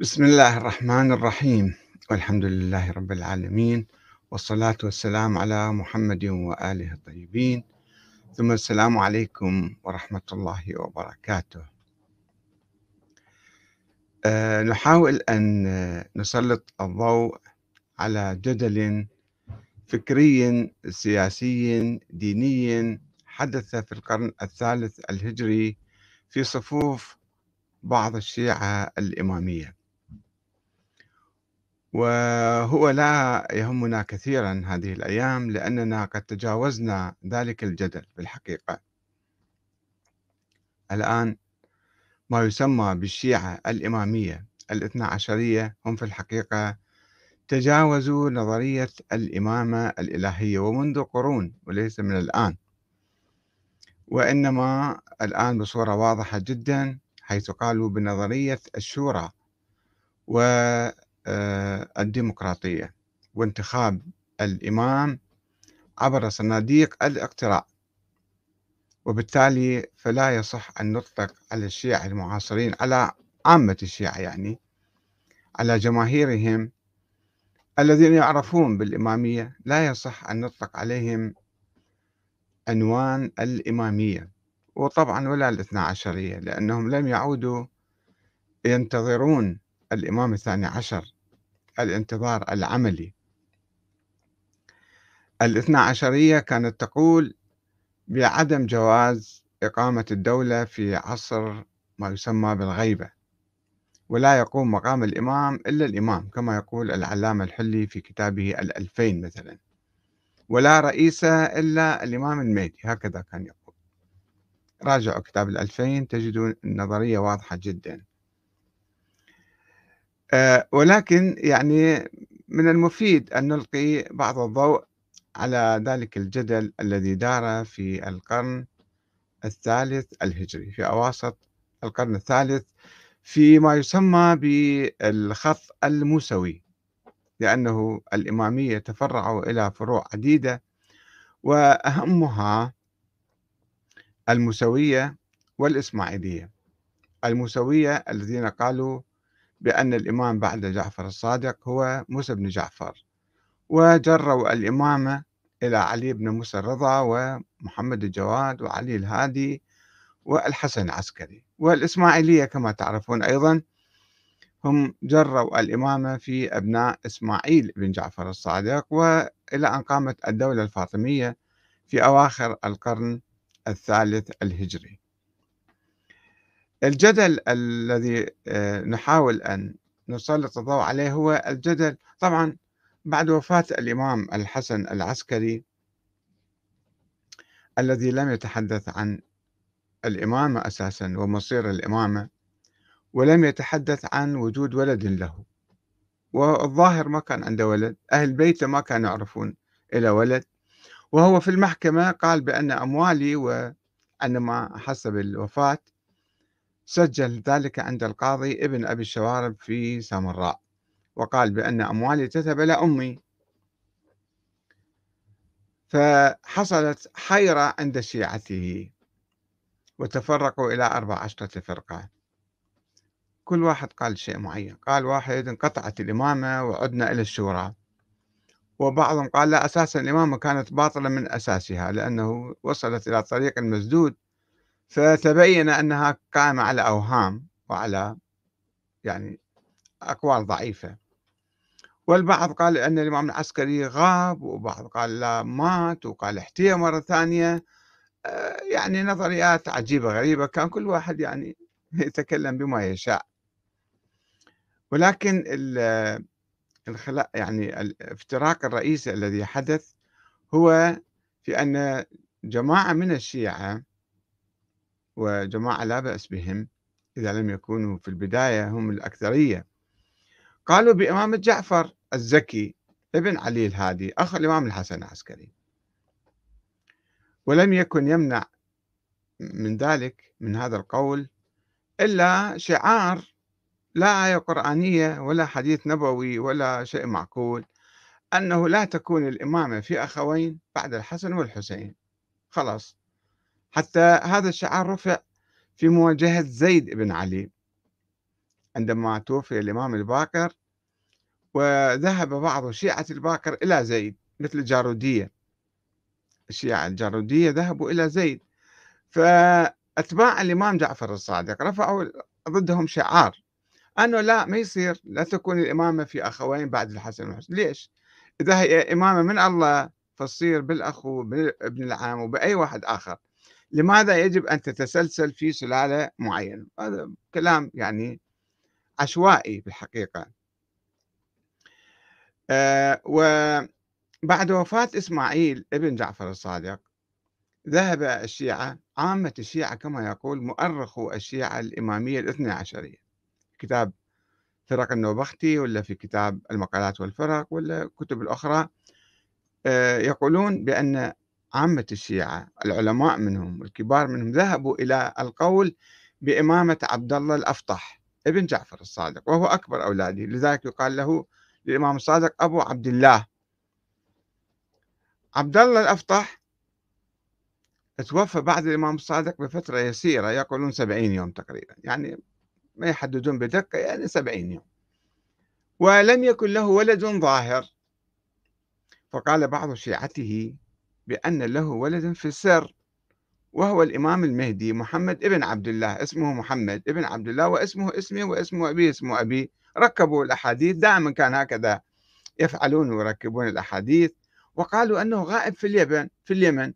بسم الله الرحمن الرحيم. والحمد لله رب العالمين والصلاة والسلام على محمد وآله الطيبين. ثم السلام عليكم ورحمة الله وبركاته. أه نحاول أن نسلط الضوء على جدل فكري سياسي ديني حدث في القرن الثالث الهجري في صفوف بعض الشيعة الإمامية. وهو لا يهمنا كثيرا هذه الأيام لأننا قد تجاوزنا ذلك الجدل في الحقيقة الآن ما يسمى بالشيعة الإمامية الاثنى عشرية هم في الحقيقة تجاوزوا نظرية الإمامة الإلهية ومنذ قرون وليس من الآن. وإنما الآن بصورة واضحة جدا حيث قالوا بنظرية الشورى. و الديمقراطية وانتخاب الإمام عبر صناديق الاقتراع. وبالتالي فلا يصح أن نطلق على الشيعة المعاصرين على عامة الشيعة يعني على جماهيرهم الذين يعرفون بالإمامية. لا يصح أن نطلق عليهم عنوان الإمامية. وطبعا ولا الاثنى عشرية لأنهم لم يعودوا ينتظرون الإمام الثاني عشر الانتظار العملي. الاثنى عشرية كانت تقول بعدم جواز إقامة الدولة في عصر ما يسمى بالغيبة ولا يقوم مقام الإمام إلا الإمام كما يقول العلامة الحلي في كتابه الألفين مثلا. ولا رئيس إلا الإمام المهدي هكذا كان يقول. راجعوا كتاب الألفين تجدون النظرية واضحة جدا. ولكن يعني من المفيد أن نلقي بعض الضوء على ذلك الجدل الذي دار في القرن الثالث الهجري في أواسط القرن الثالث فيما يسمى بالخط الموسوي لأنه الإمامية تفرعوا إلى فروع عديدة وأهمها الموسوية والإسماعيلية. الموسوية الذين قالوا بأن الإمام بعد جعفر الصادق هو موسى بن جعفر وجروا الإمامة إلى علي بن موسى الرضا ومحمد الجواد وعلي الهادي والحسن العسكري والإسماعيلية كما تعرفون أيضا. هم جروا الإمامة في أبناء إسماعيل بن جعفر الصادق وإلى أن قامت الدولة الفاطمية في أواخر القرن الثالث الهجري. الجدل الذي آه، نحاول أن نسلط الضوء عليه هو الجدل طبعا بعد وفاة الإمام الحسن العسكري الذي لم يتحدث عن الإمامة أساسا ومصير الإمامة ولم يتحدث عن وجود ولد له. والظاهر ما كان عنده ولد أهل بيته ما كانوا يعرفون إلى ولد. وهو في المحكمة قال بأن أموالي وعندما حسب الوفاة سجل ذلك عند القاضي ابن أبي الشوارب في سامراء وقال بأن أموالي تذهب إلى أمي. فحصلت حيرة عند شيعته وتفرقوا إلى أربع عشرة فرقة. كل واحد قال شيء معين قال واحد انقطعت الإمامة وعدنا إلى الشورى. وبعضهم قال لا أساسا الإمامة كانت باطلة من أساسها لأنه وصلت إلى طريق مسدود. فتبين أنها قائمة على أوهام وعلى يعني أقوال ضعيفة. والبعض قال أن الإمام العسكري غاب وبعض قال لا مات وقال احتيا مرة ثانية. آه، يعني نظريات عجيبة غريبة كان كل واحد يعني يتكلم بما يشاء. ولكن الخلاء يعني الافتراق الرئيسي الذي حدث هو في أن جماعة من الشيعة وجماعة لا بأس بهم إذا لم يكونوا في البداية هم الأكثرية. قالوا بإمامة جعفر الزكي ابن علي الهادي أخ الإمام الحسن العسكري. ولم يكن يمنع من ذلك من هذا القول إلا شعار لا آية قرآنية ولا حديث نبوي ولا شيء معقول أنه لا تكون الإمامة في أخوين بعد الحسن والحسين. خلاص. حتى هذا الشعار رفع في مواجهة زيد بن علي عندما توفي الإمام الباكر وذهب بعض شيعة الباكر إلى زيد مثل الجارودية الشيعة الجارودية ذهبوا إلى زيد فأتباع الإمام جعفر الصادق رفعوا ضدهم شعار. أنه لا ما يصير لا تكون الإمامة في أخوين بعد الحسن والحسين. ليش؟ إذا هي إمامة من الله فتصير بالأخو بابن العام وبأي واحد آخر. لماذا يجب أن تتسلسل في سلالة معينة؟ هذا كلام يعني عشوائي بالحقيقة. أه وبعد وفاة إسماعيل ابن جعفر الصادق ذهب الشيعة عامة الشيعة كما يقول مؤرخو الشيعة الإمامية الاثنى عشرية. كتاب فرق النوبختي ولا في كتاب المقالات والفرق ولا كتب الأخرى. آه، يقولون بأن عامة الشيعة العلماء منهم والكبار منهم ذهبوا إلى القول بإمامة عبد الله الأفطح ابن جعفر الصادق وهو أكبر أولاده لذلك يقال له للإمام الصادق أبو عبد الله عبد الله الأفطح توفى بعد الإمام الصادق بفترة يسيرة يقولون سبعين يوم تقريبا يعني ما يحددون بدقة يعني سبعين يوم. ولم يكن له ولد ظاهر. فقال بعض شيعته بأن له ولد في السر وهو الإمام المهدي محمد ابن عبد الله. اسمه محمد ابن عبد الله واسمه اسمي واسمه أبي اسمه أبي. ركبوا الأحاديث دائما كان هكذا يفعلون ويركبون الأحاديث. وقالوا أنه غائب في اليمن في اليمن.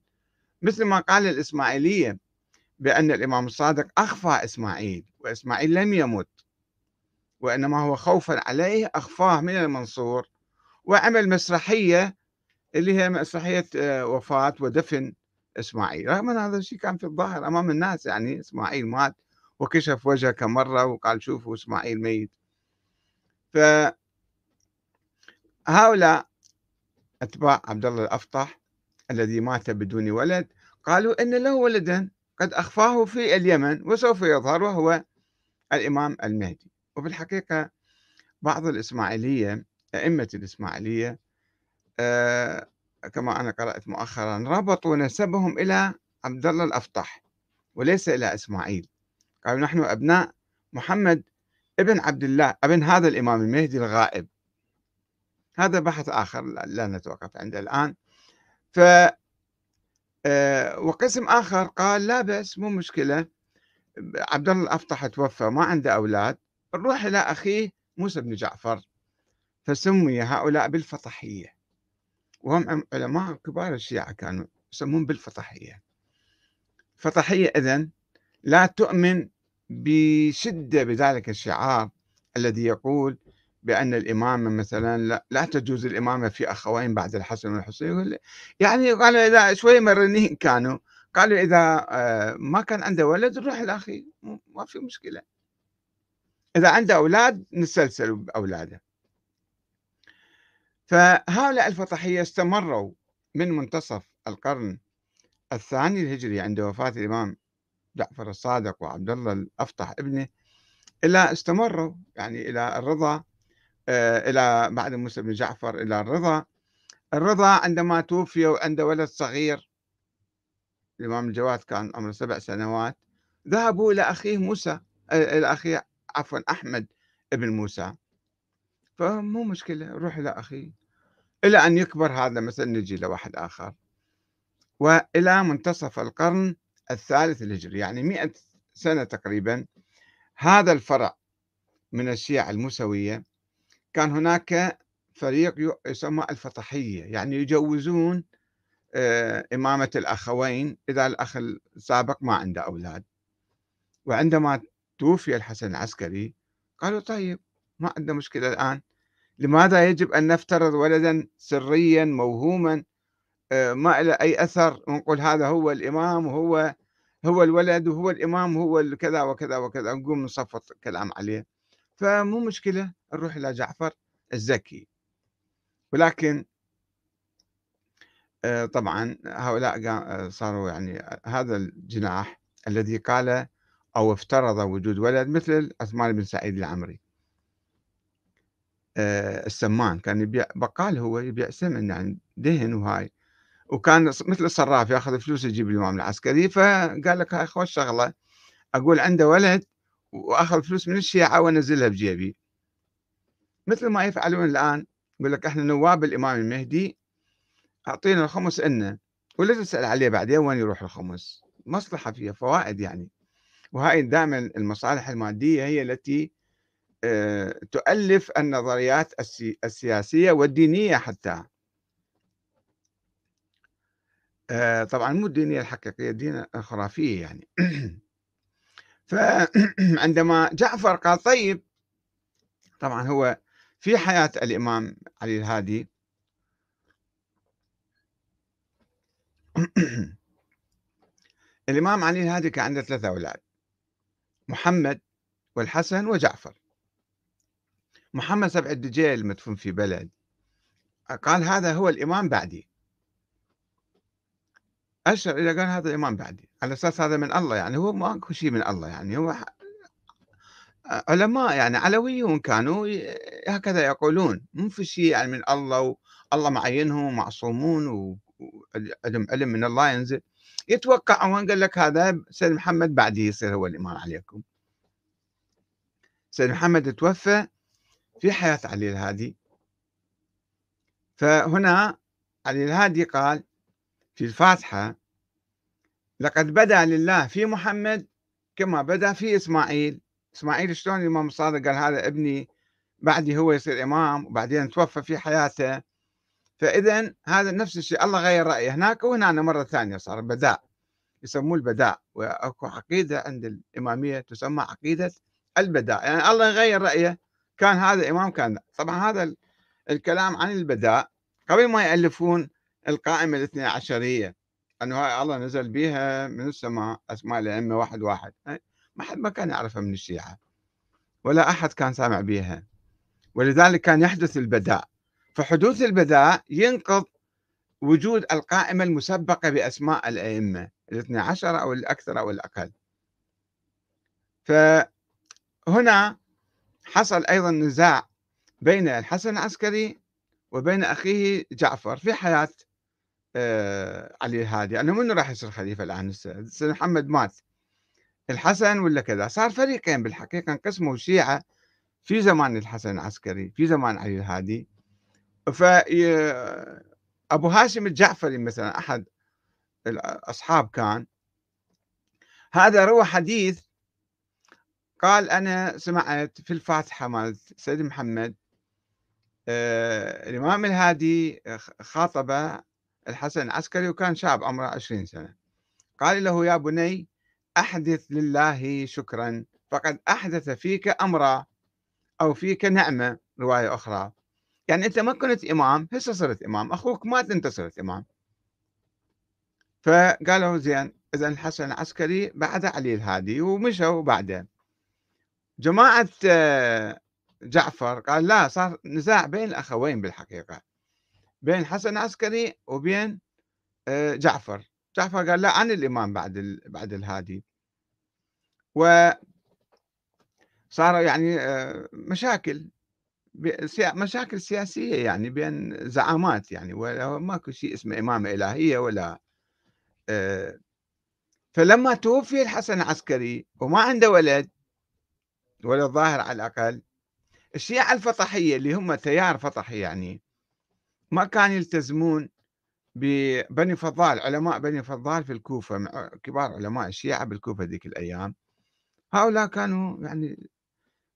مثل ما قال الإسماعيلية بأن الإمام الصادق أخفى إسماعيل وإسماعيل لم يمت. وإنما هو خوفا عليه أخفاه من المنصور. وعمل مسرحية اللي هي مسرحية آه، وفاة ودفن إسماعيل. رغم أن هذا الشيء كان في الظاهر أمام الناس يعني إسماعيل مات وكشف وجهه كم مرة وقال شوفوا إسماعيل ميت. فهؤلاء أتباع عبد الله الأفطح الذي مات بدون ولد قالوا إن له ولدا قد أخفاه في اليمن وسوف يظهر وهو الإمام المهدي. وبالحقيقة بعض الإسماعيلية أئمة الإسماعيلية كما أنا قرأت مؤخرا ربطوا نسبهم إلى عبد الله الأفطح وليس إلى إسماعيل. قالوا نحن أبناء محمد ابن عبد الله ابن هذا الإمام المهدي الغائب. هذا بحث آخر لا نتوقف عنده الآن. ف آه، وقسم آخر قال لا بس مو مشكلة عبد الله الأفطح توفى ما عنده أولاد نروح إلى أخيه موسى بن جعفر فسمي هؤلاء بالفطحية. وهم علماء كبار الشيعة كانوا يسمون بالفطحية فطحية إذن لا تؤمن بشدة بذلك الشعار الذي يقول بأن الإمامة مثلا لا, تجوز الإمامة في أخوين بعد الحسن والحسين. يعني قالوا إذا شوي مرنين كانوا. قالوا إذا آه، ما كان عنده ولد نروح الأخي ما في مشكلة. إذا عنده أولاد نسلسل بأولاده فهؤلاء الفطحية استمروا من منتصف القرن الثاني الهجري عند وفاة الإمام جعفر الصادق وعبد الله الأفطح ابنه إلى استمروا يعني إلى الرضا آه، إلى بعد موسى بن جعفر إلى الرضا. الرضا عندما توفي وعنده ولد صغير الإمام الجواد كان عمره سبع سنوات ذهبوا إلى أخيه موسى آه، إلى أخيه عفوا أحمد ابن موسى. فمو مشكلة روح إلى أخيه إلى أن يكبر هذا مثلا نجي لواحد آخر. وإلى منتصف القرن الثالث الهجري يعني مئة سنة تقريبا هذا الفرع من الشيعة الموسوية كان هناك فريق يسمى الفطحية يعني يجوزون آه، إمامة الأخوين إذا الأخ السابق ما عنده أولاد. وعندما توفي الحسن العسكري قالوا طيب ما عندنا مشكلة الآن. لماذا يجب أن نفترض ولدا سريا موهوما آه، ما له أي أثر؟ ونقول هذا هو الإمام وهو هو الولد وهو الإمام هو كذا وكذا وكذا نقوم نصفط كلام عليه. فمو مشكلة نروح إلى جعفر الزكي. ولكن آه، طبعا هؤلاء آه، صاروا يعني هذا الجناح الذي قال أو افترض وجود ولد مثل عثمان بن سعيد العمري. السمان. كان يبيع بقال هو يبيع سمن يعني دهن وهاي. وكان مثل الصراف ياخذ فلوس يجيب الامام العسكري. فقال لك هاي خوش شغلة أقول عنده ولد وأخذ فلوس من الشيعة ونزلها بجيبي. مثل ما يفعلون الآن يقول لك إحنا نواب الإمام المهدي أعطينا الخمس لنا ولا تسأل عليه بعدين وين يروح الخمس. مصلحة فيها فوائد يعني. وهاي دائما المصالح المادية هي التي آه، تؤلف النظريات السياسية والدينية حتى. آه، طبعا مو الدينية الحقيقية الدين الخرافيه يعني. فعندما جعفر قال طيب طبعا هو في حياة الإمام علي الهادي. الإمام علي الهادي كان عنده ثلاثة أولاد محمد والحسن وجعفر. محمد سبع الدجيل مدفون في بلد. قال هذا هو الإمام بعدي. أشر إذا قال هذا الإمام بعدي. على أساس هذا من الله يعني هو ماكو شيء من الله يعني. هو علماء يعني علويون كانوا هكذا يقولون. مو في شيء يعني من الله والله معينهم معصومون وعلم علم من الله ينزل. يتوقعون قال لك هذا سيد محمد بعده يصير هو الإمام عليكم. سيد محمد توفى في حياة علي الهادي. فهنا علي الهادي قال في الفاتحة لقد بدا لله في محمد كما بدا في إسماعيل. إسماعيل شلون الإمام الصادق قال هذا ابني بعدي هو يصير إمام وبعدين توفى في حياته. فإذا هذا نفس الشيء الله غير رأيه هناك وهنا مرة ثانية صار بداء يسموه البداء. وأكو عقيدة عند الإمامية تسمى عقيدة البداء. يعني الله يغير رأيه كان هذا إمام كان طبعا هذا الكلام عن البداء قبل ما يألفون القائمة الاثنى عشرية أنه هاي الله نزل بها من السماء أسماء الأئمة واحد واحد. ما حد ما كان يعرفها من الشيعة ولا أحد كان سامع بها ولذلك كان يحدث البداء. فحدوث البداء ينقض وجود القائمة المسبقة بأسماء الأئمة الاثنى عشر أو الأكثر أو الأقل. فهنا حصل أيضا نزاع بين الحسن العسكري وبين أخيه جعفر في حياة آه، علي الهادي. أنه منو راح يصير خليفة الآن؟ سيدنا محمد مات. الحسن ولا كذا؟ صار فريقين بالحقيقة انقسموا الشيعة في زمان الحسن العسكري في زمان علي الهادي. ف أبو هاشم الجعفري مثلا أحد الأصحاب كان. هذا روى حديث قال أنا سمعت في الفاتحة مال سيد محمد آه الإمام الهادي خاطب الحسن العسكري وكان شاب عمره عشرين سنة. قال له يا بني أحدث لله شكرا فقد أحدث فيك أمرا أو فيك نعمة. رواية أخرى. يعني أنت ما كنت إمام هسه صرت إمام أخوك مات أنت صرت إمام. فقالوا زين إذا الحسن العسكري بعد علي الهادي ومشوا بعده. جماعة آه، جعفر قال لا صار نزاع بين الأخوين بالحقيقة بين الحسن العسكري وبين آه، جعفر. جعفر قال لا عن الإمام بعد بعد الهادي. و صار يعني آه، مشاكل مشاكل سياسية يعني بين زعامات يعني ولا ماكو شيء اسمه إمامة إلهية ولا فلما توفي الحسن العسكري وما عنده ولد ولا ظاهر على الأقل. الشيعة الفطحية اللي هم تيار فطحي يعني ما كان يلتزمون ببني فضال علماء بني فضال في الكوفة كبار علماء الشيعة بالكوفة ذيك الأيام. هؤلاء كانوا يعني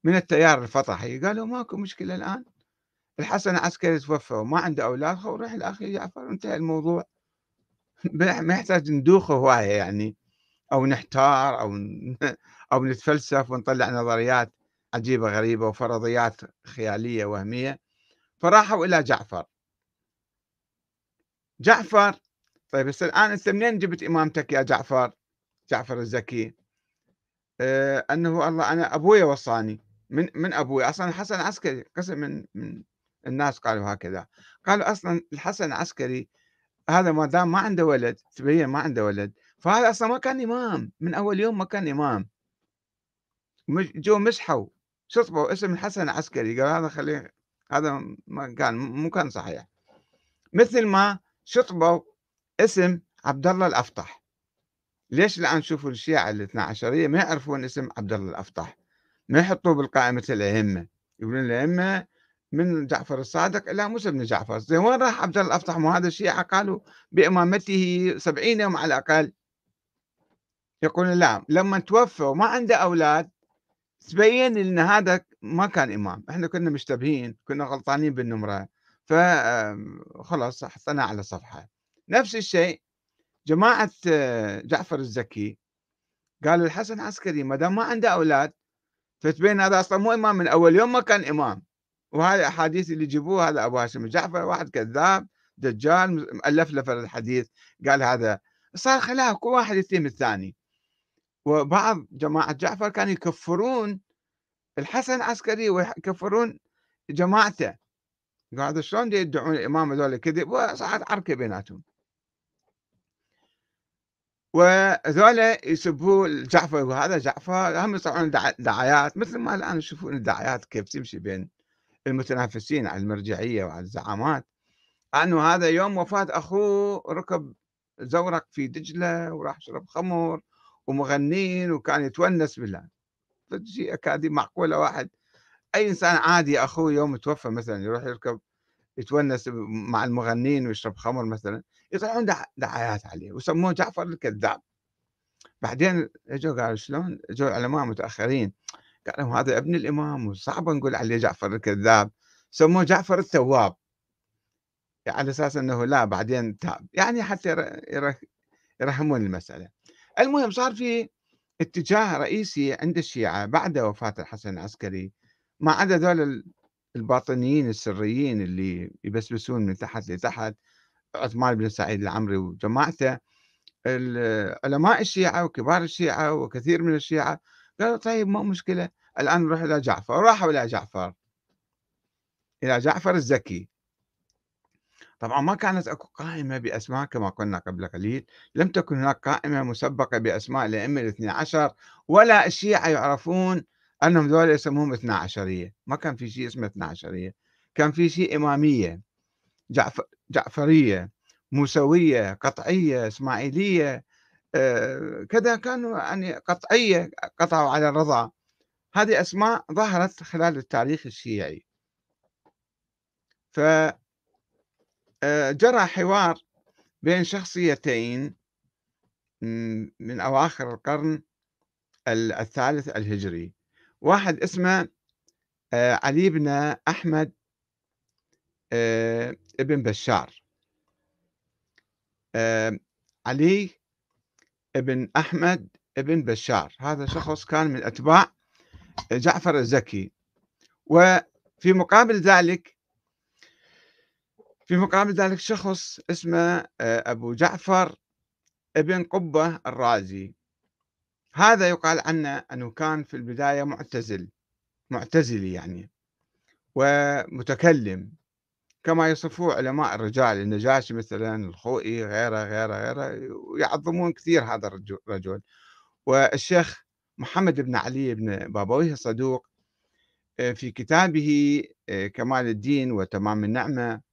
من التيار الفطحي. قالوا ماكو مشكلة الآن. الحسن العسكري توفى وما عنده أولاد روح الأخي جعفر انتهى الموضوع. ما يحتاج ندوخ هواية يعني. أو نحتار أو أو نتفلسف ونطلع نظريات عجيبة غريبة وفرضيات خيالية وهمية. فراحوا إلى جعفر. جعفر طيب بس الآن أنت منين جبت إمامتك يا جعفر؟ جعفر الزكي. آه أنه الله أنا أبوي وصاني. من من أبوي؟ أصلا الحسن العسكري قسم من من الناس قالوا هكذا. قالوا أصلا الحسن العسكري هذا ما دام ما عنده ولد تبين ما عنده ولد. فهذا أصلا ما كان إمام. من أول يوم ما كان إمام. جو مسحوا شطبوا اسم الحسن العسكري. قال هذا خليه هذا ما كان مو كان صحيح. مثل ما شطبوا اسم عبد الله الأفطح. ليش الان شوفوا الشيعة الاثنا عشرية؟ ما يعرفون اسم عبد الله الأفطح. ما يحطوه بالقائمة الأئمة. يقولون الأئمة من جعفر الصادق إلى موسى بن جعفر. زين وين راح عبد الله الأفطح وهذا الشيعة قالوا بإمامته سبعين يوم على الأقل. يقولون لا لما توفى وما عنده أولاد تبين إن هذا ما كان إمام. إحنا كنا مشتبهين كنا غلطانين بالنمرة. فخلاص حطيناه على صفحة. نفس الشيء جماعة آه، جعفر الزكي قالوا الحسن عسكري ما دام ما عنده أولاد فتبين هذا أصلا مو إمام من أول يوم ما كان إمام. وهذه الاحاديث اللي جابوها هذا أبو هاشم جعفر واحد كذاب دجال مؤلف له الحديث قال هذا. صار خلاف كل واحد يتهم الثاني. وبعض جماعة جعفر كانوا يكفرون الحسن العسكري ويكفرون جماعته. هذا شلون يدعون الإمام هذول كذب وصارت عركة بيناتهم. وذولا يسبوا جعفر وهذا جعفر هم يطلعون دعايات مثل ما الآن يشوفون الدعايات كيف تمشي بين المتنافسين على المرجعية وعلى الزعامات. أنه هذا يوم وفاة أخوه ركب زورق في دجلة وراح شرب خمر ومغنين وكان يتونس بالله. فشيء اكاديمي معقولة واحد. أي إنسان عادي اخوه يوم توفى مثلا يروح يركب يتونس مع المغنين ويشرب خمر مثلا يطلعون دعايات عليه وسموه جعفر الكذاب. بعدين إجوا قالوا شلون؟ إجوا علماء متأخرين. قالوا هذا ابن الإمام وصعب نقول عليه جعفر الكذاب. سموه جعفر التواب على أساس إنه لا بعدين تاب. يعني حتى يرحمون المسألة. المهم صار في اتجاه رئيسي عند الشيعة بعد وفاة الحسن العسكري ما عدا ذول الباطنيين السريين اللي يبسبسون من تحت لتحت عثمان بن سعيد العمري وجماعته علماء الشيعة وكبار الشيعة وكثير من الشيعة قالوا طيب ما مشكلة الآن نروح إلى جعفر راحوا إلى جعفر. إلى جعفر الزكي. طبعا ما كانت أكو قائمة بأسماء كما قلنا قبل قليل لم تكن هناك قائمة مسبقة بأسماء الأئمة الاثني عشر ولا الشيعة يعرفون أنهم ذول يسموهم اثنا عشرية. ما كان في شيء اسمه اثنا عشرية. كان في شيء إمامية جعفر جعفرية موسوية قطعية إسماعيلية آه كذا كانوا يعني قطعية قطعوا على الرضا. هذه أسماء ظهرت خلال التاريخ الشيعي. ف جرى حوار بين شخصيتين من أواخر القرن الثالث الهجري. واحد اسمه آه، علي بن أحمد آه، ابن بشار. علي ابن أحمد ابن بشار. هذا شخص كان من أتباع جعفر الزكي. وفي مقابل ذلك في مقابل ذلك شخص اسمه آه، أبو جعفر ابن قبة الرازي. هذا يقال عنه أنه كان في البداية معتزل معتزلي يعني ومتكلم. كما يصفوه علماء الرجال النجاشي مثلا الخوئي غيره غيره غيره يعظمون كثير هذا الرجل. والشيخ محمد بن علي بن بابويه الصدوق آه، في كتابه آه، كمال الدين وتمام النعمة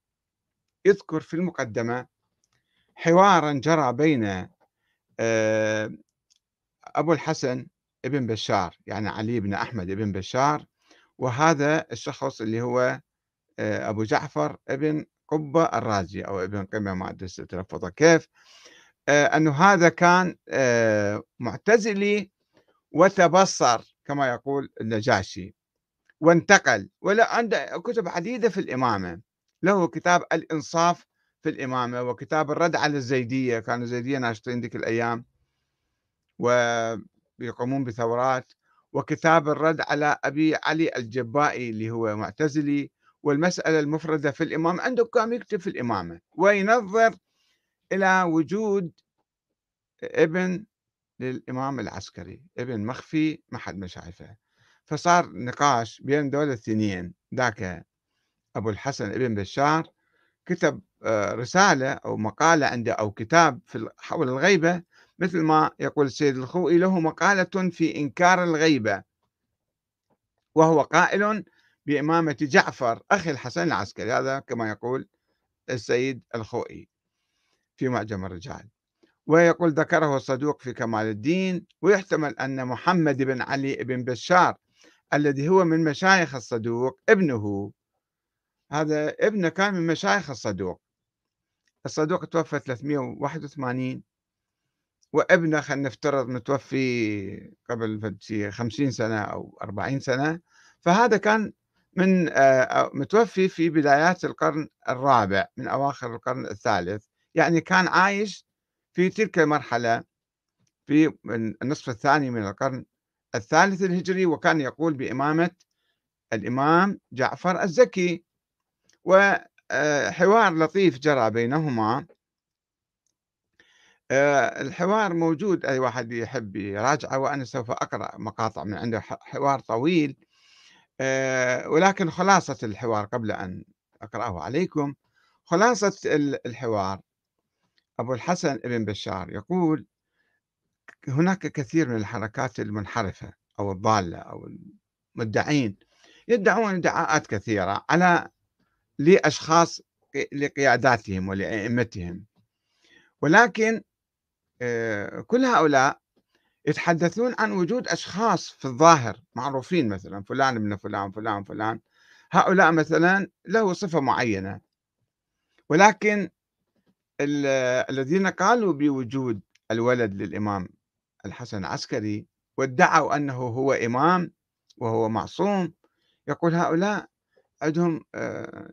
يذكر في المقدمة حوارا جرى بين آه، أبو الحسن ابن بشار يعني علي بن أحمد ابن بشار وهذا الشخص اللي هو آه، أبو جعفر ابن قبة الرازي أو ابن قمة ما أدري تلفظه كيف آه، أنه هذا كان معتزلي وتبصر كما يقول النجاشي وانتقل ولا عنده كتب عديدة في الإمامة. له كتاب الإنصاف في الإمامة وكتاب الرد على الزيدية. كانوا الزيدية ناشطين ذيك الأيام. ويقومون بثورات. وكتاب الرد على أبي علي الجبائي اللي هو معتزلي. والمسألة المفردة في الإمام عنده كان يكتب في الإمامة؟ وينظر إلى وجود ابن للإمام العسكري. ابن مخفي ما حد ما شايفه. فصار نقاش بين دول الاثنين ذاك أبو الحسن ابن بشار كتب آه، رسالة أو مقالة عنده أو كتاب في حول الغيبة مثل ما يقول السيد الخوئي له مقالة في إنكار الغيبة. وهو قائل بإمامة جعفر أخي الحسن العسكري هذا كما يقول السيد الخوئي في معجم الرجال. ويقول ذكره الصدوق في كمال الدين ويحتمل أن محمد بن علي بن بشار الذي هو من مشايخ الصدوق ابنه. هذا ابنه كان من مشايخ الصدوق. الصدوق توفى 381 وابنه خلينا نفترض متوفي قبل 50 سنة أو 40 سنة. فهذا كان من آه، متوفي في بدايات القرن الرابع من أواخر القرن الثالث. يعني كان عايش في تلك المرحلة في النصف الثاني من القرن الثالث الهجري وكان يقول بإمامة الإمام جعفر الزكي. وحوار لطيف جرى بينهما. آه، الحوار موجود أي واحد يحب يراجعه وأنا سوف أقرأ مقاطع من عنده حوار طويل. آه، ولكن خلاصة الحوار قبل أن أقرأه عليكم خلاصة الحوار. أبو الحسن ابن بشار يقول هناك كثير من الحركات المنحرفة أو الضالة أو المدعين يدعون ادعاءات كثيرة على لأشخاص لقياداتهم ولأئمتهم. ولكن آه، كل هؤلاء يتحدثون عن وجود أشخاص في الظاهر معروفين مثلا فلان ابن فلان فلان فلان. هؤلاء مثلا له صفة معينة. ولكن الذين قالوا بوجود الولد للإمام الحسن العسكري وادعوا أنه هو إمام وهو معصوم يقول هؤلاء عندهم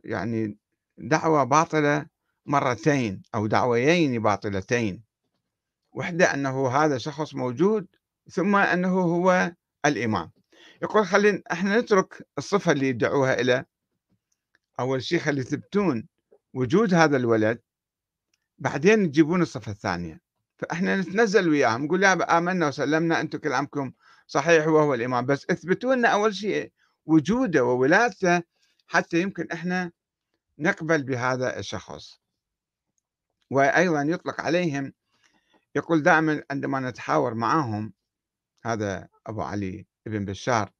يعني دعوة باطلة مرتين أو دعويين باطلتين. وحدة أنه هذا شخص موجود ثم أنه هو الإمام. يقول خلينا إحنا نترك الصفة اللي يدعوها إلى أول شيء خلي يثبتون وجود هذا الولد بعدين تجيبون الصفة الثانية. فإحنا نتنزل وياهم نقول يا آمنا وسلمنا أنتم كلامكم صحيح وهو الإمام بس اثبتوا لنا أول شيء وجوده وولادته حتى يمكن إحنا نقبل بهذا الشخص. وأيضا يطلق عليهم يقول دائما عندما نتحاور معهم هذا أبو علي بن بشار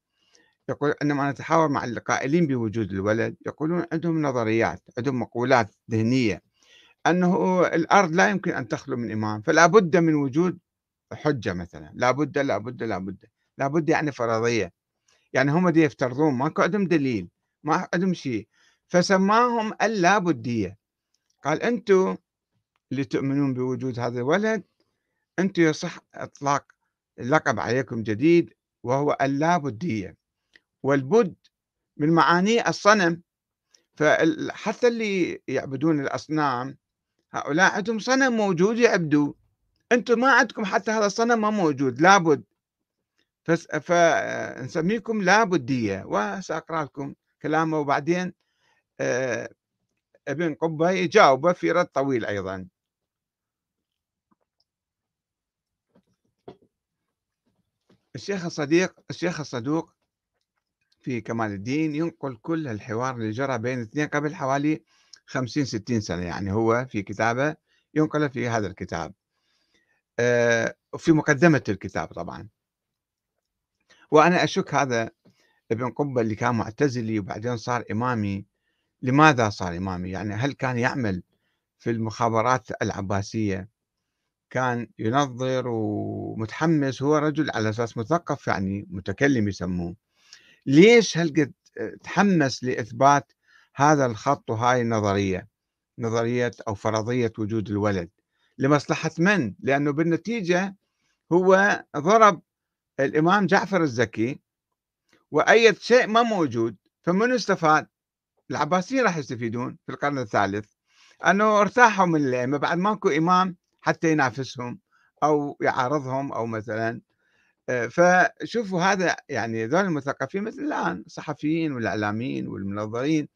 يقول عندما نتحاور مع القائلين بوجود الولد يقولون عندهم نظريات عندهم مقولات ذهنية أنه الأرض لا يمكن أن تخلو من إمام فلا بد من وجود حجة مثلا لا بد لا بد لا بد لا بد يعني فرضية. يعني هم دي يفترضون ماكو عندهم دليل. ما عندهم شيء فسماهم اللابدية قال أنتم اللي تؤمنون بوجود هذا الولد أنتم يصح إطلاق لقب عليكم جديد وهو اللابدية والبد من معانيه الصنم. فحتى اللي يعبدون الأصنام هؤلاء عندهم صنم موجود يعبدوه أنتم ما عندكم حتى هذا الصنم ما موجود لابد. فنسميكم لابدية وسأقرأ لكم كلامه وبعدين آه، ابن قبة يجاوبه في رد طويل أيضا. الشيخ الصديق الشيخ الصدوق في كمال الدين ينقل كل الحوار اللي جرى بين الاثنين قبل حوالي 50 60 سنة يعني هو في كتابه ينقل في هذا الكتاب. آه، في مقدمة الكتاب طبعا. وأنا أشك هذا ابن قبة اللي كان معتزلي وبعدين صار إمامي لماذا صار إمامي؟ يعني هل كان يعمل في المخابرات العباسية؟ كان ينظر ومتحمس هو رجل على أساس مثقف يعني متكلم يسموه. ليش هالقد تحمس لإثبات هذا الخط وهاي النظرية؟ نظرية أو فرضية وجود الولد. لمصلحة من؟ لأنه بالنتيجة هو ضرب الإمام جعفر الزكي وأي شيء ما موجود فمن استفاد؟ العباسيين راح يستفيدون في القرن الثالث أنه ارتاحوا من الأئمة بعد ماكو إمام حتى ينافسهم أو يعارضهم أو مثلا آه، فشوفوا هذا يعني ذول المثقفين مثل الآن الصحفيين والإعلاميين والمنظرين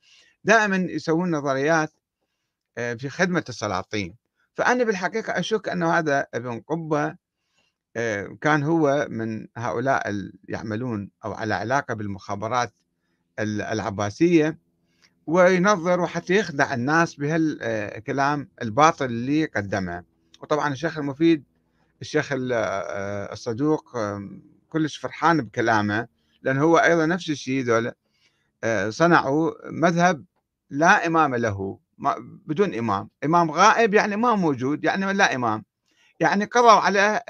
دائما يسوون نظريات آه، في خدمة السلاطين فأنا بالحقيقة أشك أنه هذا ابن قبة آه، كان هو من هؤلاء اللي يعملون أو على علاقة بالمخابرات العباسية وينظر وحتى يخدع الناس بهالكلام الباطل اللي قدمه. وطبعا الشيخ المفيد الشيخ آه، الصدوق كلش فرحان بكلامه لأنه هو أيضا نفس الشيء ذولا آه، صنعوا مذهب لا إمام له بدون إمام. إمام غائب يعني ما موجود يعني لا إمام. يعني قضوا على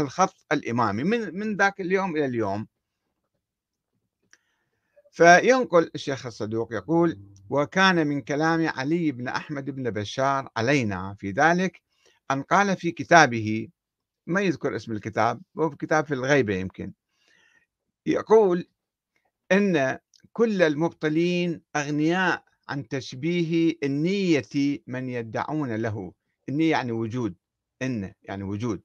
الخط الإمامي من من ذاك اليوم إلى اليوم. فينقل الشيخ الصدوق يقول وكان من كلام علي بن أحمد بن بشار علينا في ذلك أن قال في كتابه ما يذكر اسم الكتاب هو في كتاب في الغيبة يمكن يقول إن كل المبطلين أغنياء عن تشبيه النية من يدعون له النية يعني وجود. إن يعني وجود.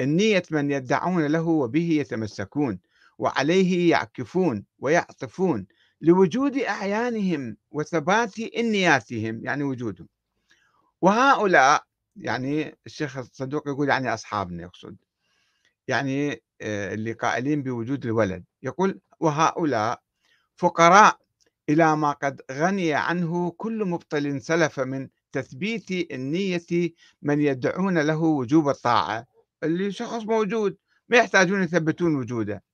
النية من يدعون له وبه يتمسكون وعليه يعكفون ويعطفون لوجود أعيانهم وثبات نياتهم يعني وجودهم. وهؤلاء يعني الشيخ الصدوق يقول يعني أصحابنا يقصد يعني آه، اللي قائلين بوجود الولد. يقول وهؤلاء فقراء إلى ما قد غني عنه كل مبطل سلف من تثبيت النية من يدعون له وجوب الطاعة اللي شخص موجود ما يحتاجون يثبتون وجوده.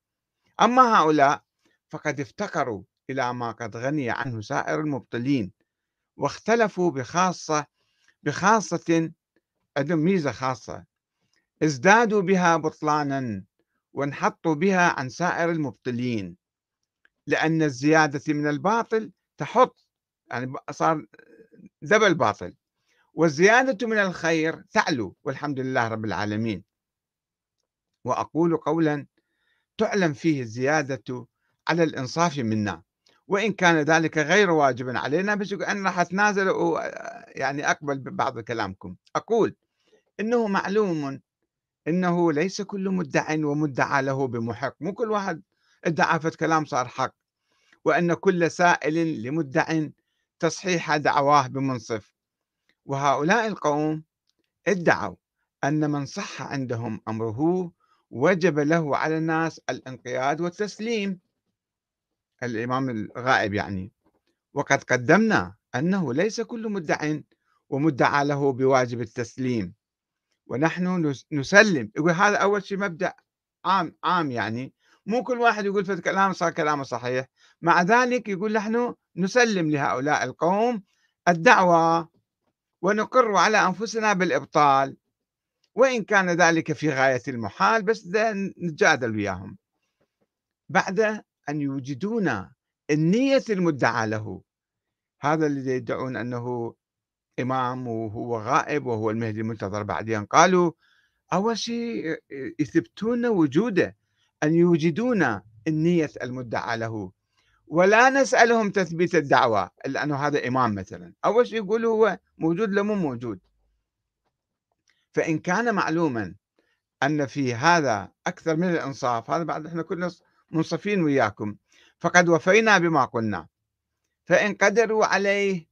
أما هؤلاء فقد افتقروا إلى ما قد غني عنه سائر المبطلين واختلفوا بخاصة بخاصة عندهم ميزة خاصة ازدادوا بها بطلانا وانحطوا بها عن سائر المبطلين لأن الزيادة من الباطل تحط يعني صار ذبل الباطل. والزيادة من الخير تعلو والحمد لله رب العالمين. وأقول قولا تعلم فيه الزيادة على الإنصاف منا. وإن كان ذلك غير واجب علينا بس أنا راح أتنازل يعني أقبل ببعض كلامكم. أقول إنه معلوم إنه ليس كل مدع ومدعى له بمحق. مو كل واحد ادعى فت كلام صار حق. وأن كل سائل لمدع تصحيح دعواه بمنصف. وهؤلاء القوم ادعوا أن من صح عندهم أمره وجب له على الناس الانقياد والتسليم. الإمام الغائب يعني. وقد قدمنا أنه ليس كل مدع ومدعى له بواجب التسليم. ونحن نسلم. يقول هذا أول شيء مبدأ عام عام يعني. مو كل واحد يقول في كلام صار كلامه صحيح. مع ذلك يقول نحن نسلم لهؤلاء القوم الدعوة ونقر على أنفسنا بالإبطال. وإن كان ذلك في غاية المحال بس نتجادل وياهم. بعد أن يوجدون النية المدعى له. هذا الذي يدعون أنه إمام وهو غائب وهو المهدي المنتظر بعدين قالوا أول شيء يثبتون وجوده أن يوجدون النية المدعى له. ولا نسألهم تثبيت الدعوة لأنه هذا إمام مثلا. أول شيء يقولوا هو موجود لو مو موجود. فإن كان معلوما أن في هذا أكثر من الإنصاف هذا بعد إحنا كلنا منصفين وياكم فقد وفينا بما قلنا. فإن قدروا عليه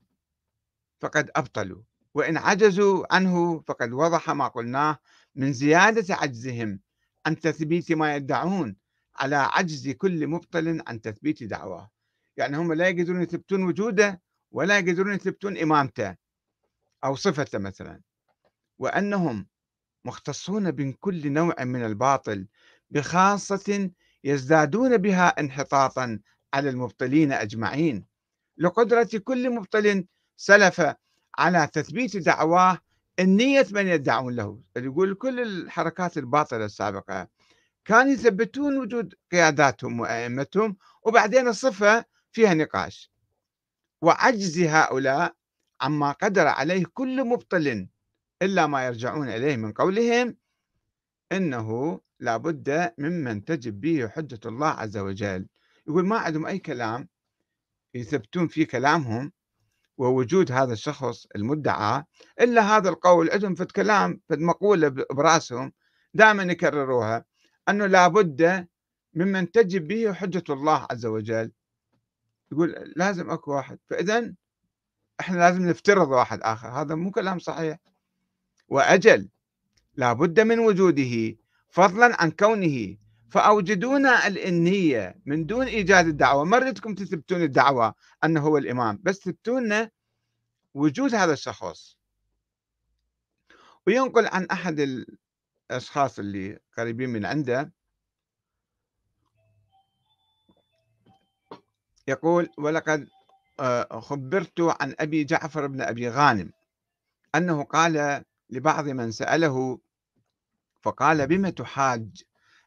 فقد أبطلوا. وإن عجزوا عنه فقد وضح ما قلناه من زيادة عجزهم عن تثبيت ما يدعون. على عجز كل مبطل عن تثبيت دعواه. يعني هم لا يقدرون يثبتون وجوده ولا يقدرون يثبتون إمامته أو صفته مثلا. وأنهم مختصون من كل نوع من الباطل بخاصة يزدادون بها انحطاطا على المبطلين أجمعين. لقدرة كل مبطل سلف على تثبيت دعواه النية من يدعون له. يقول كل الحركات الباطلة السابقة كانوا يثبتون وجود قياداتهم وأئمتهم وبعدين الصفة فيها نقاش. وعجز هؤلاء عما قدر عليه كل مبطل إلا ما يرجعون إليه من قولهم إنه لابد ممن تجب به حجة الله عز وجل. يقول ما عندهم أي كلام يثبتون فيه كلامهم ووجود هذا الشخص المدعى إلا هذا القول. عندهم في الكلام في المقولة برأسهم دائما يكرروها. أنه لابد ممن تجب به حجة الله عز وجل. يقول لازم أكو واحد. فإذا إحنا لازم نفترض واحد آخر. هذا مو كلام صحيح. وأجل لابد من وجوده فضلا عن كونه. فأوجدونا الإنية من دون إيجاد الدعوة. ما ردكم تثبتون الدعوة أنه هو الإمام بس تثبتون وجود هذا الشخص. وينقل عن أحد الأشخاص اللي قريبين من عنده يقول ولقد آه، خبرت عن أبي جعفر بن أبي غانم أنه قال لبعض من سأله فقال بم تحاج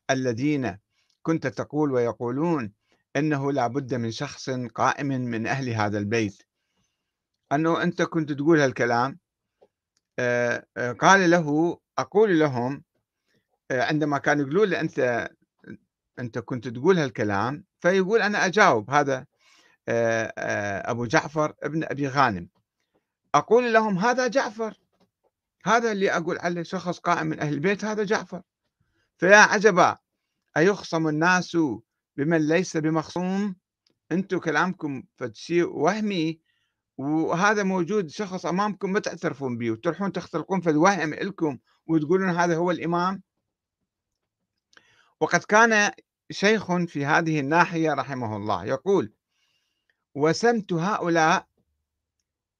الذين كنت تقول ويقولون أنه لا بد من شخص قائم من أهل هذا البيت؟ أنه أنت كنت تقول هالكلام؟ آه، آه، قال له أقول لهم عندما كانوا يقولون له أنت أنت كنت تقول هالكلام فيقول أنا أجاوب هذا أبو جعفر ابن أبي غانم. أقول لهم هذا جعفر. هذا اللي أقول عليه شخص قائم من أهل البيت هذا جعفر. فيا عجبا أيخصم الناس بمن ليس بمخصوم؟ أنتم كلامكم فشيء وهمي وهذا موجود شخص أمامكم ما تعترفون به وتروحون تختلقون في الوهم لكم وتقولون هذا هو الإمام؟ وقد كان شيخ في هذه الناحية رحمه الله يقول وسمت هؤلاء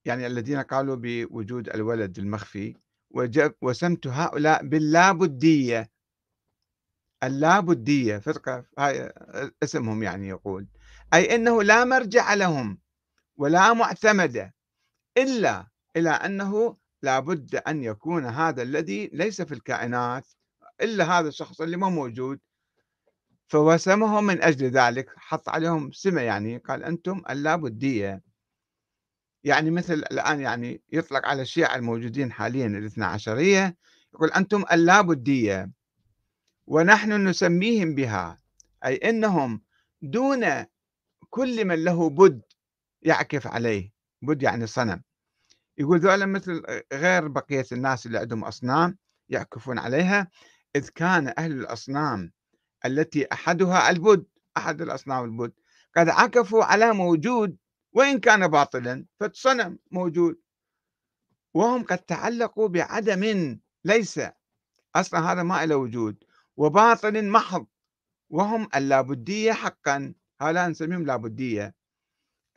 يعني الذين قالوا بوجود الولد المخفي وسمت هؤلاء باللابديه اللابديه فرقة هاي اسمهم يعني يقول. أي إنه لا مرجع لهم ولا معتمد إلا إلى أنه لابد أن يكون هذا الذي ليس في الكائنات إلا هذا الشخص اللي ما موجود. فوسمهم من أجل ذلك حط عليهم سمة يعني قال أنتم اللابدية. يعني مثل الآن يعني يطلق على الشيعة الموجودين حاليا الاثنى عشرية يقول أنتم اللابدية. ونحن نسميهم بها أي أنهم دون كل من له بد يعكف عليه. بد يعني صنم. يقول ذولا مثل غير بقية الناس اللي عندهم أصنام يعكفون عليها إذ كان أهل الأصنام التي أحدها البد أحد الأصنام البد. قد عكفوا على موجود وإن كان باطلا فالصنم موجود. وهم قد تعلقوا بعدم ليس أصلا هذا ما له وجود. وباطل محض وهم اللابدية حقا. هؤلاء نسميهم لابدية.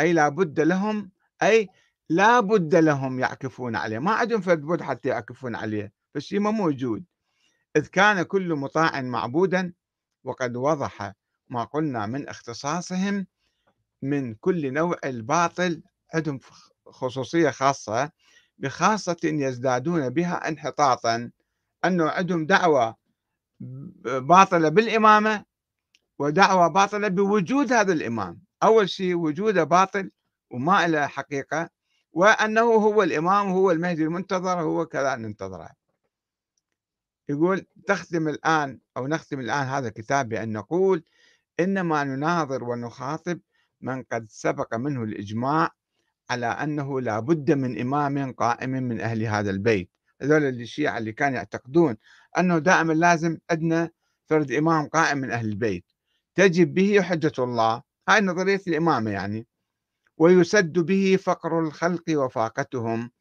أي لابد لهم أي لا بد لهم يعكفون عليه. ما عندهم فرد بد حتى يعكفون عليه فالشيء ما موجود. إذ كان كل مطاع معبودا وقد وضح ما قلنا من اختصاصهم من كل نوع الباطل عندهم خصوصية خاصة بخاصة يزدادون بها انحطاطا أنه عندهم دعوة باطلة بالإمامة ودعوة باطلة بوجود هذا الإمام. أول شيء وجوده باطل وما له حقيقة وأنه هو الإمام وهو المهدي المنتظر هو كذا ننتظره. يقول تختم الآن أو نختم الآن هذا الكتاب بأن نقول إنما نناظر ونخاطب من قد سبق منه الإجماع على أنه لا بد من إمام قائم من أهل هذا البيت. هذول الشيعة اللي كانوا يعتقدون أنه دائما لازم أدنى فرد إمام قائم من أهل البيت. تجب به حجة الله. هاي نظرية الإمامة يعني. ويسد به فقر الخلق وفاقتهم.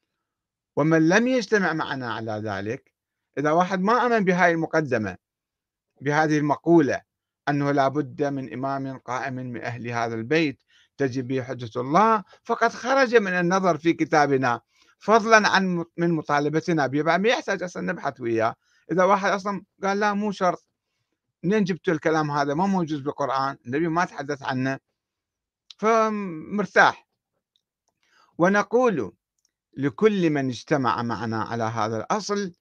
ومن لم يجتمع معنا على ذلك إذا واحد ما آمن بهاي المقدمة بهذه المقولة أنه لا بد من إمام قائم من أهل هذا البيت تجب به حجة الله فقد خرج من النظر في كتابنا. فضلا عن من مطالبتنا به ما يحتاج أصلا نبحث وياه. إذا واحد أصلا قال لا مو شرط. منين جبتوا الكلام هذا؟ ما موجود بالقرآن. النبي ما تحدث عنه. فمرتاح. ونقول لكل من اجتمع معنا على هذا الأصل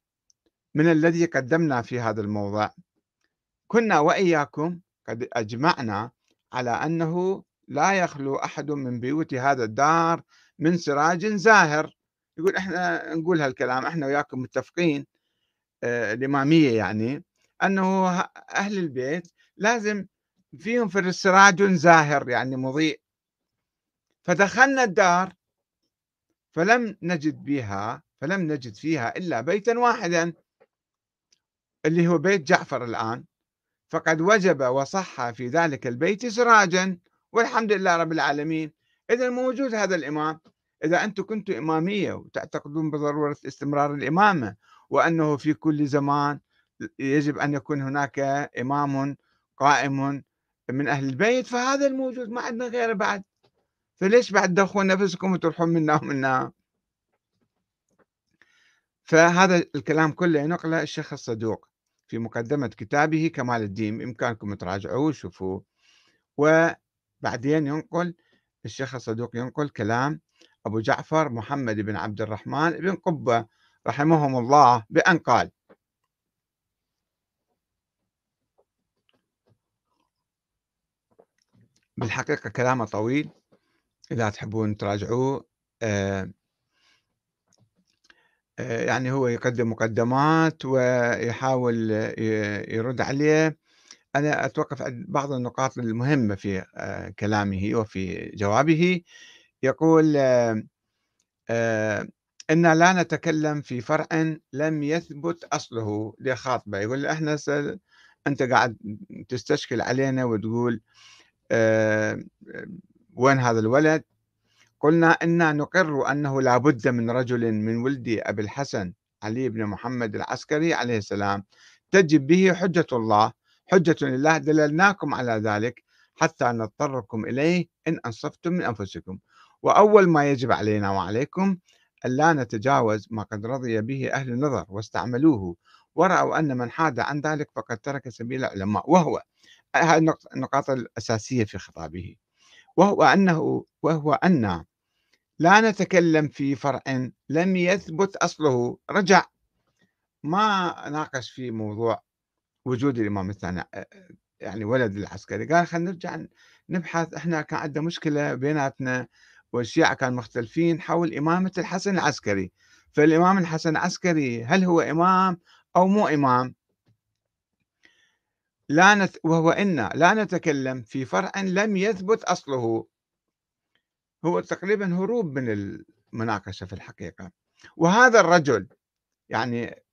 من الذي قدمنا في هذا الموضع كنا وإياكم قد أجمعنا على أنه لا يخلو أحد من بيوت هذا الدار من سراج زاهر. يقول إحنا نقول هالكلام إحنا وياكم متفقين آه الإمامية يعني أنه أهل البيت لازم فيهم في السراج زاهر يعني مضيء. فدخلنا الدار فلم نجد بها فلم نجد فيها إلا بيتا واحدا. اللي هو بيت جعفر الآن. فقد وجب وصح في ذلك البيت سراجا والحمد لله رب العالمين. إذا موجود هذا الإمام. إذا أنتم كنتم إمامية وتعتقدون بضرورة استمرار الإمامة وأنه في كل زمان يجب أن يكون هناك إمام قائم من أهل البيت فهذا الموجود ما عندنا غيره بعد. فليش بعد تدخلون نفسكم وتروحون منا ومنا؟ فهذا الكلام كله ينقله الشيخ الصدوق. في مقدمة كتابه كمال الدين بإمكانكم تراجعوه وشوفوه وبعدين ينقل الشيخ الصدوق ينقل كلام أبو جعفر محمد بن عبد الرحمن بن قبة رحمهم الله بأن قال بالحقيقة كلامه طويل إذا تحبون تراجعوه آه يعني هو يقدم مقدمات ويحاول يرد عليه. أنا أتوقف عند بعض النقاط المهمة في كلامه وفي جوابه. يقول إنا لا نتكلم في فرع لم يثبت أصله لخاطبة. يقول إحنا أنت قاعد تستشكل علينا وتقول وين هذا الولد؟ قلنا إنا نقر أنه لا بد من رجل من ولد أبي الحسن علي بن محمد العسكري عليه السلام تجب به حجة الله. حجة لله دللناكم على ذلك حتى نضطركم إليه إن أنصفتم من أنفسكم. وأول ما يجب علينا وعليكم ألا نتجاوز ما قد رضي به أهل النظر واستعملوه. ورأوا أن من حاد عن ذلك فقد ترك سبيل العلماء وهو هذه النقاط الأساسية في خطابه. وهو أنه وهو أن لا نتكلم في فرع لم يثبت أصله. رجع. ما ناقش في موضوع وجود الإمام الثاني يعني ولد العسكري. قال خلينا نرجع نبحث. إحنا كان عندنا مشكلة بيناتنا والشيعة كانوا مختلفين حول إمامة الحسن العسكري. فالإمام الحسن العسكري هل هو إمام أو مو إمام؟ لا نت... وهو إن لا نتكلم في فرع لم يثبت أصله. هو تقريبا هروب من المناقشة في الحقيقة. وهذا الرجل يعني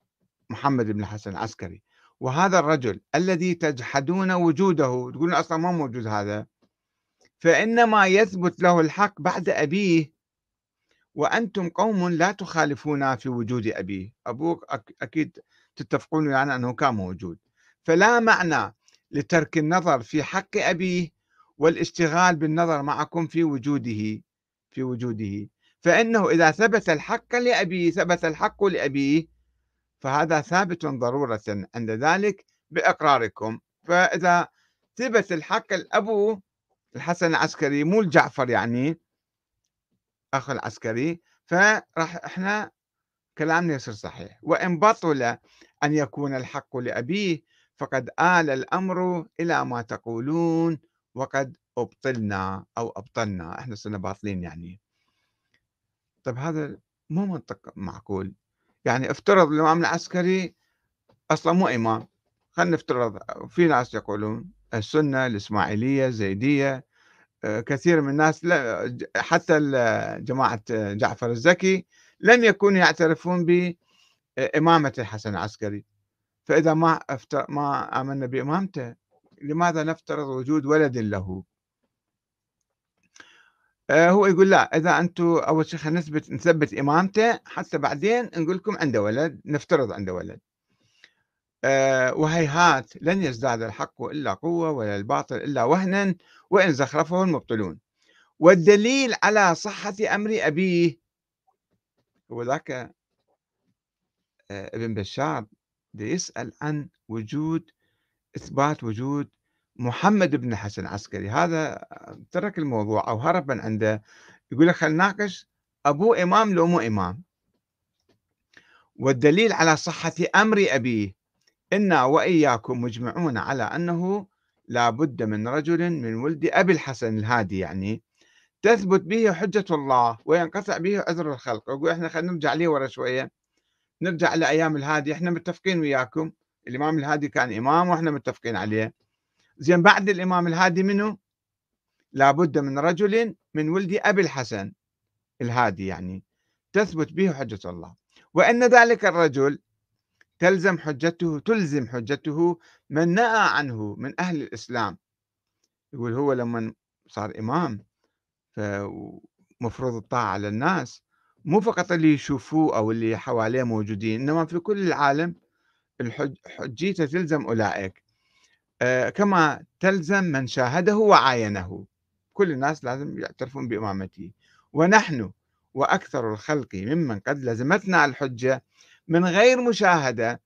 محمد بن الحسن العسكري وهذا الرجل الذي تجحدون وجوده تقولون أصلا ما موجود هذا فإنما يثبت له الحق بعد أبيه. وأنتم قوم لا تخالفون في وجود أبيه. أبوك أكيد تتفقون يعني أنه كان موجود. فلا معنى لترك النظر في حق أبيه والاشتغال بالنظر معكم في وجوده في وجوده. فإنه إذا ثبت الحق لأبيه ثبت الحق لأبيه فهذا ثابت ضرورة عند ذلك بإقراركم. فإذا ثبت الحق الأبو الحسن العسكري مو الجعفر يعني أخ العسكري فراح إحنا كلامنا يصير صحيح. وإن بطل أن يكون الحق لأبيه فقد آل الأمر إلى ما تقولون. وقد أبطلنا أو أبطلنا إحنا صرنا باطلين يعني. طيب هذا مو منطق معقول. يعني افترض الإمام العسكري أصلا مو إمام خلينا نفترض في ناس يقولون السنة الإسماعيلية الزيدية آه، كثير من الناس حتى جماعة جعفر الزكي لم يكونوا يعترفون بإمامة الحسن العسكري. فإذا ما ما آمنا بإمامته لماذا نفترض وجود ولد له؟ آه، هو يقول لا إذا أنتم أول شيء خلينا نثبت نثبت إمامته حتى بعدين نقول لكم عنده ولد نفترض عنده ولد. آه، وهيهات لن يزداد الحق إلا قوة ولا الباطل إلا وهنا وإن زخرفه المبطلون. والدليل على صحة أمر أبيه هو ذاك آه، ابن بشار يسأل عن وجود إثبات وجود محمد بن حسن عسكري. هذا ترك الموضوع أو هرب من عنده. يقول لك خلينا نناقش أبوه إمام لو مو إمام. والدليل على صحة أمر أبيه إنا وإياكم مجمعون على أنه لا بد من رجل من ولد أبي الحسن الهادي يعني تثبت به حجة الله وينقطع به عذر الخلق. يقول إحنا خلينا نرجع ليه ورا شوية. نرجع لأيام الهادي إحنا متفقين وياكم. الإمام الهادي كان إمام وإحنا متفقين عليه. زين بعد الإمام الهادي منه لابد من رجل من ولد أبي الحسن الهادي يعني تثبت به حجة الله. وأن ذلك الرجل تلزم حجته تلزم حجته من نأى عنه من أهل الإسلام. يقول هو لما صار إمام فمفروض الطاعة على الناس. مو فقط اللي يشوفوه أو اللي حواليه موجودين إنما في كل العالم الحجية تلزم أولئك. آه، كما تلزم من شاهده وعاينه. كل الناس لازم يعترفون بإمامته. ونحن وأكثر الخلق ممن قد لزمتنا الحجة من غير مشاهدة.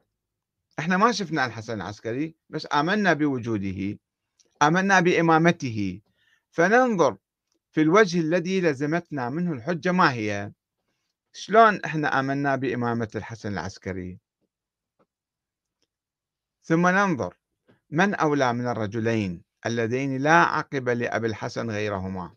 إحنا ما شفنا الحسن العسكري بس آمنا بوجوده آمنا بإمامته. فننظر في الوجه الذي لزمتنا منه الحجة ما هي؟ شلون إحنا آمنا بإمامة الحسن العسكري؟ ثم ننظر. من أولى من الرجلين اللذين لا عقب لأبي الحسن غيرهما؟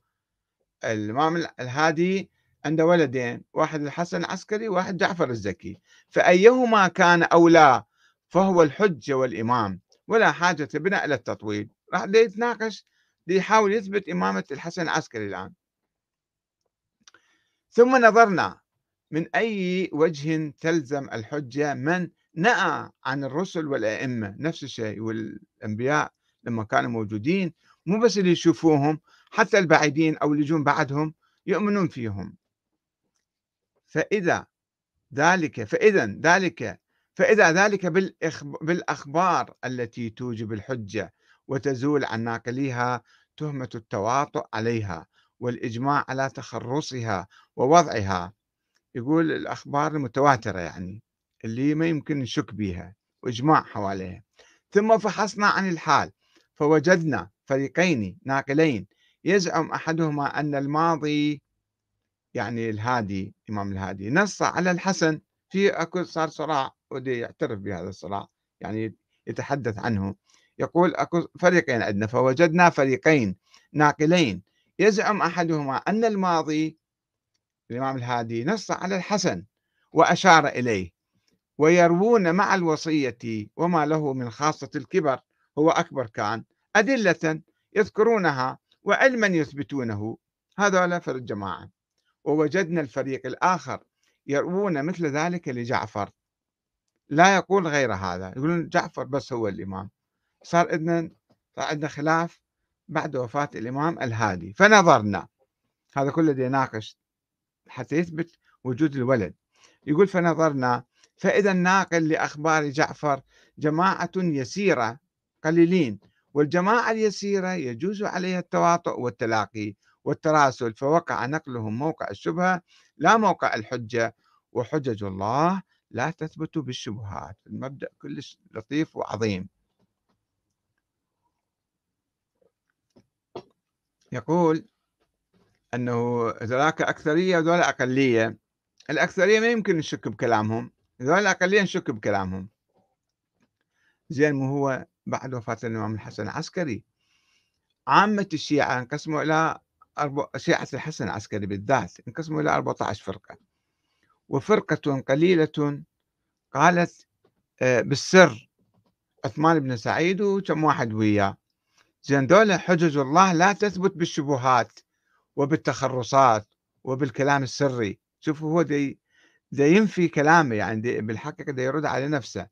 الإمام الهادي عنده ولدين واحد الحسن العسكري وواحد جعفر الزكي. فأيهما كان أولى؟ فهو الحجة والإمام. ولا حاجة بنا إلى التطويل. راح يتناقش؟ ليحاول يثبت إمامة الحسن العسكري الآن. ثم نظرنا من أي وجه تلزم الحجة من نأى عن الرسل والأئمة نفس الشيء والأنبياء لما كانوا موجودين مو بس اللي يشوفوهم حتى البعيدين أو اللي يجون بعدهم يؤمنون فيهم. فإذا ذلك فإذا ذلك فإذا ذلك بالأخبار التي توجب الحجة وتزول عن ناقليها تهمة التواطؤ عليها والإجماع على تخرصها ووضعها. يقول الأخبار المتواترة يعني. اللي ما يمكن نشك بها وإجماع حواليها. ثم فحصنا عن الحال فوجدنا فريقين ناقلين. يزعم أحدهما أن الماضي يعني الهادي إمام الهادي نص على الحسن. في أكو صار صراع ودي يعترف بهذا الصراع يعني يتحدث عنه. يقول أكو فريقين عندنا فوجدنا فريقين ناقلين. يزعم أحدهما أن الماضي الإمام الهادي نص على الحسن وأشار إليه. ويروون مع الوصية وما له من خاصة الكبر هو أكبر كان أدلة يذكرونها وعلما يثبتونه. هذا فرد الجماعة. ووجدنا الفريق الآخر يروون مثل ذلك لجعفر. لا يقول غير هذا يقولون جعفر بس هو الإمام. صار عندنا صار عندنا خلاف بعد وفاة الإمام الهادي. فنظرنا هذا كله يناقش حتى يثبت وجود الولد. يقول فنظرنا فإذا الناقل لأخبار جعفر جماعة يسيرة قليلين والجماعة اليسيرة يجوز عليها التواطؤ والتلاقي والتراسل فوقع نقلهم موقع الشبهة لا موقع الحجة وحجج الله لا تثبت بالشبهات. المبدأ كلش لطيف وعظيم. يقول أنه ذلك أكثرية وذول أقلية. الأكثرية ما يمكن نشك بكلامهم. ذول الأقلية نشك بكلامهم. زين مو هو بعد وفاة الإمام الحسن العسكري. عامة الشيعة انقسموا إلى شيعة الحسن العسكري بالذات انقسموا إلى 14 فرقة. وفرقة قليلة قالت آه، بالسر عثمان بن سعيد وكم واحد وياه. زين دولة حجج الله لا تثبت بالشبهات وبالتخرصات وبالكلام السري. شوفوا هو دي, دي ينفي كلامه يعني بالحقيقة دي يرد على نفسه.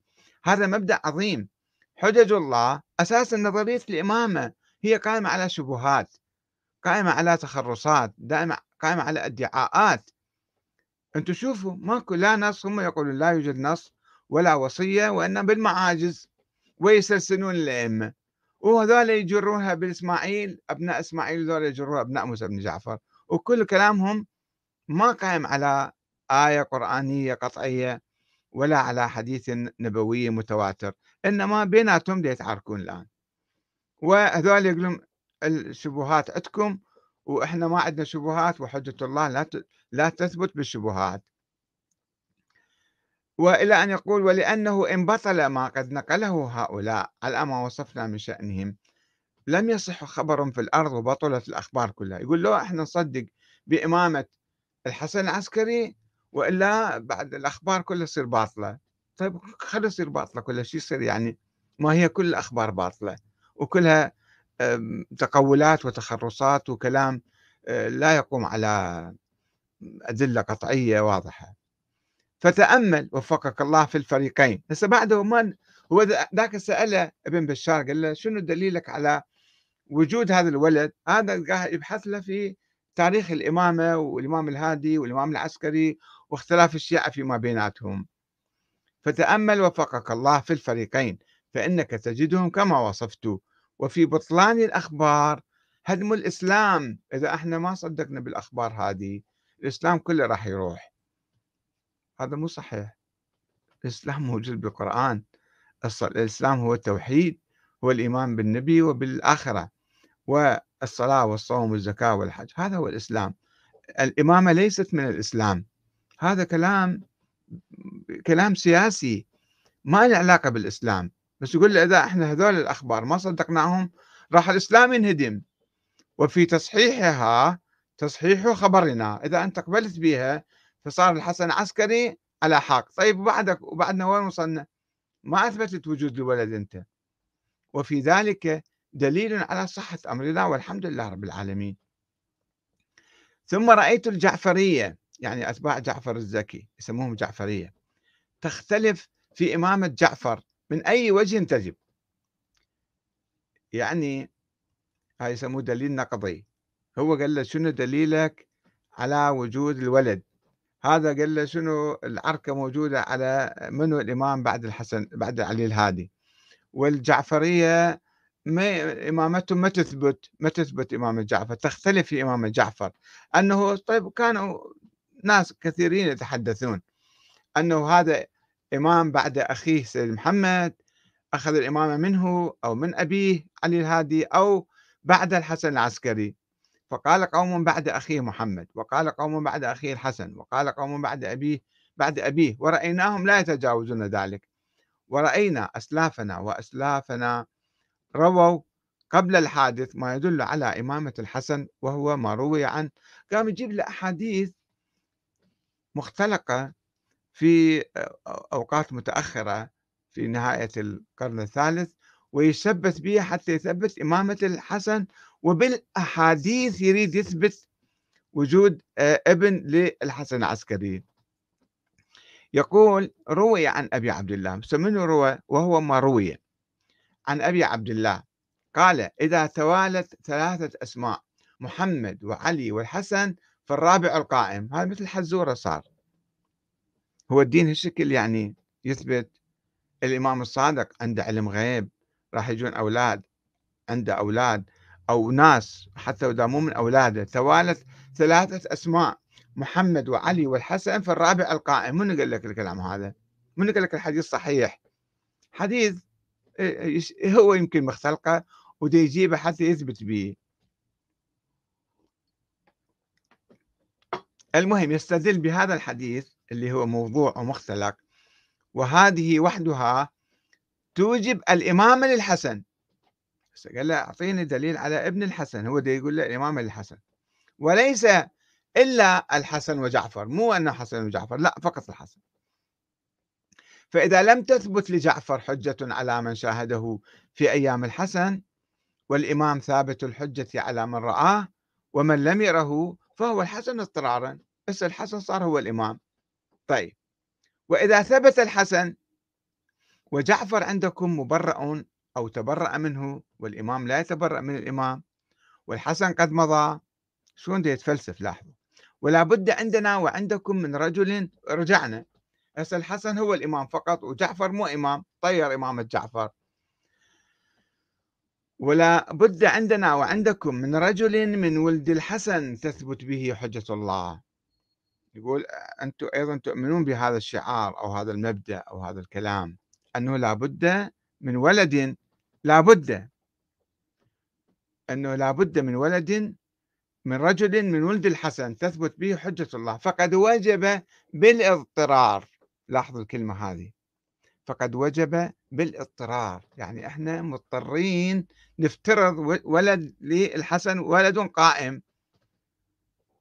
هذا مبدأ عظيم. حجج الله أساسا نظرية الإمامة هي قائمة على شبهات قائمة على تخرصات دائما قائمة على ادعاءات. أنتم شوفوا ماكو لا نص هم يقولون لا يوجد نص ولا وصية وإنما بالمعاجز ويسلسلون الأئمة. وهذول يجرونها بالإسماعيل أبناء إسماعيل هذول يجروها أبناء موسى بن جعفر. وكل كلامهم ما قائم على آية قرآنية قطعية ولا على حديث نبوي متواتر إنما بيناتهم يتعاركون الآن. وهذول يقولون الشبهات عندكم وإحنا ما عندنا شبهات وحجة الله لا لا تثبت بالشبهات. وإلى أن يقول ولأنه إن بطل ما قد نقله هؤلاء على ما وصفنا من شأنهم. لم يصح خبر في الأرض وبطلت الأخبار كلها. يقول لو إحنا نصدق بإمامة الحسن العسكري وإلا بعد الأخبار كلها تصير باطلة. طيب خلي تصير باطلة كلها شو يصير يعني؟ ما هي كل الأخبار باطلة وكلها تقولات وتخرصات وكلام آه، لا يقوم على أدلة قطعية واضحة. فتأمل وفقك الله في الفريقين. هسه بعده من هو ذاك سأله ابن بشار قال له شنو دليلك على وجود هذا الولد؟ هذا يبحث له في تاريخ الإمامة والإمام الهادي والإمام العسكري واختلاف الشيعة فيما بيناتهم. فتأمل وفقك الله في الفريقين فإنك تجدهم كما وصفت. وفي بطلان الأخبار هدم الإسلام. إذا إحنا ما صدقنا بالأخبار هذه الإسلام كله راح يروح. هذا مو صحيح. الإسلام موجود بالقرآن. الإسلام هو التوحيد هو الإيمان بالنبي وبالآخرة. والصلاة والصوم والزكاة والحج هذا هو الإسلام. الإمامة ليست من الإسلام. هذا كلام كلام سياسي ما له علاقة بالإسلام. بس يقول إذا إحنا هذول الأخبار ما صدقناهم راح الإسلام ينهدم. وفي تصحيحها تصحيح خبرنا. إذا أنت قبلت بها فصار الحسن عسكري على حق. طيب وبعدك وبعدنا وين وصلنا؟ ما أثبتت وجود الولد أنت. وفي ذلك دليل على صحة أمر الله والحمد لله رب العالمين. ثم رأيت الجعفرية يعني أتباع جعفر الزكي يسموهم جعفرية تختلف في إمامة جعفر من أي وجه تجب. يعني هاي يسموه دليل نقضي. هو قال له شنو دليلك على وجود الولد؟ هذا قال له شنو العركة موجودة على منو الإمام بعد الحسن بعد علي الهادي؟ والجعفرية ما إمامتهم ما تثبت ما تثبت إمامة جعفر تختلف في إمامة جعفر. أنه طيب كانوا ناس كثيرين يتحدثون أنه هذا إمام بعد أخيه سيد محمد أخذ الإمامة منه أو من أبيه علي الهادي أو بعد الحسن العسكري. فقال قوم بعد أخيه محمد وقال قوم بعد أخيه الحسن وقال قوم بعد أبيه بعد أبيه. ورأيناهم لا يتجاوزون ذلك. ورأينا أسلافنا وأسلافنا رووا قبل الحادث ما يدل على إمامة الحسن وهو ما روي عن قام يجيب له أحاديث مختلقة في أوقات متأخرة في نهاية القرن الثالث ويثبت بها حتى يثبت إمامة الحسن وبالأحاديث يريد يثبت وجود ابن للحسن العسكري. يقول روي عن أبي عبد الله. منه روى؟ وهو ما روي. عن أبي عبد الله. قال إذا توالت ثلاثة أسماء محمد وعلي والحسن فالرابع القائم. هذا مثل حزورة صار. هو الدين هالشكل يعني يثبت الإمام الصادق عنده علم غيب راح يجون أولاد عنده أولاد أو ناس حتى إذا مو من أولاده. توالت ثلاثة أسماء محمد وعلي والحسن في الرابع القائم. من قال لك الكلام هذا؟ من قال لك الحديث صحيح؟ حديث هو يمكن مختلقة ودي يجيبه حتى يثبت به المهم يستدل بهذا الحديث اللي هو موضوع ومختلق وهذه وحدها توجب الإمامة للحسن. قال له أعطيني دليل على ابن الحسن هو يقول له الإمامة للحسن. وليس إلا الحسن وجعفر مو أنه حسن وجعفر لا فقط الحسن. فإذا لم تثبت لجعفر حجة على من شاهده في أيام الحسن والإمام ثابت الحجة على من رآه ومن لم يره فهو الحسن اضطرارا بس الحسن صار هو الإمام. طيب وإذا ثبت الحسن وجعفر عندكم مبرأ أو تبرأ منه والإمام لا يتبرأ من الإمام والحسن قد مضى شلون يتفلسف؟ لاحظوا. ولا بد عندنا وعندكم من رجل رجعنا. هسه الحسن هو الإمام فقط وجعفر مو إمام طير إمامة جعفر. ولا بد عندنا وعندكم من رجل من ولد الحسن تثبت به حجة الله. يقول أنتم أيضا تؤمنون بهذا الشعار أو هذا المبدأ أو هذا الكلام أنه لا بد من ولد لا بد أنه لا بد من ولد من رجل من ولد الحسن تثبت به حجة الله. فقد وجب بالإضطرار. لاحظوا الكلمة هذه. فقد وجب بالاضطرار. يعني إحنا مضطرين نفترض ولد للحسن ولد قائم.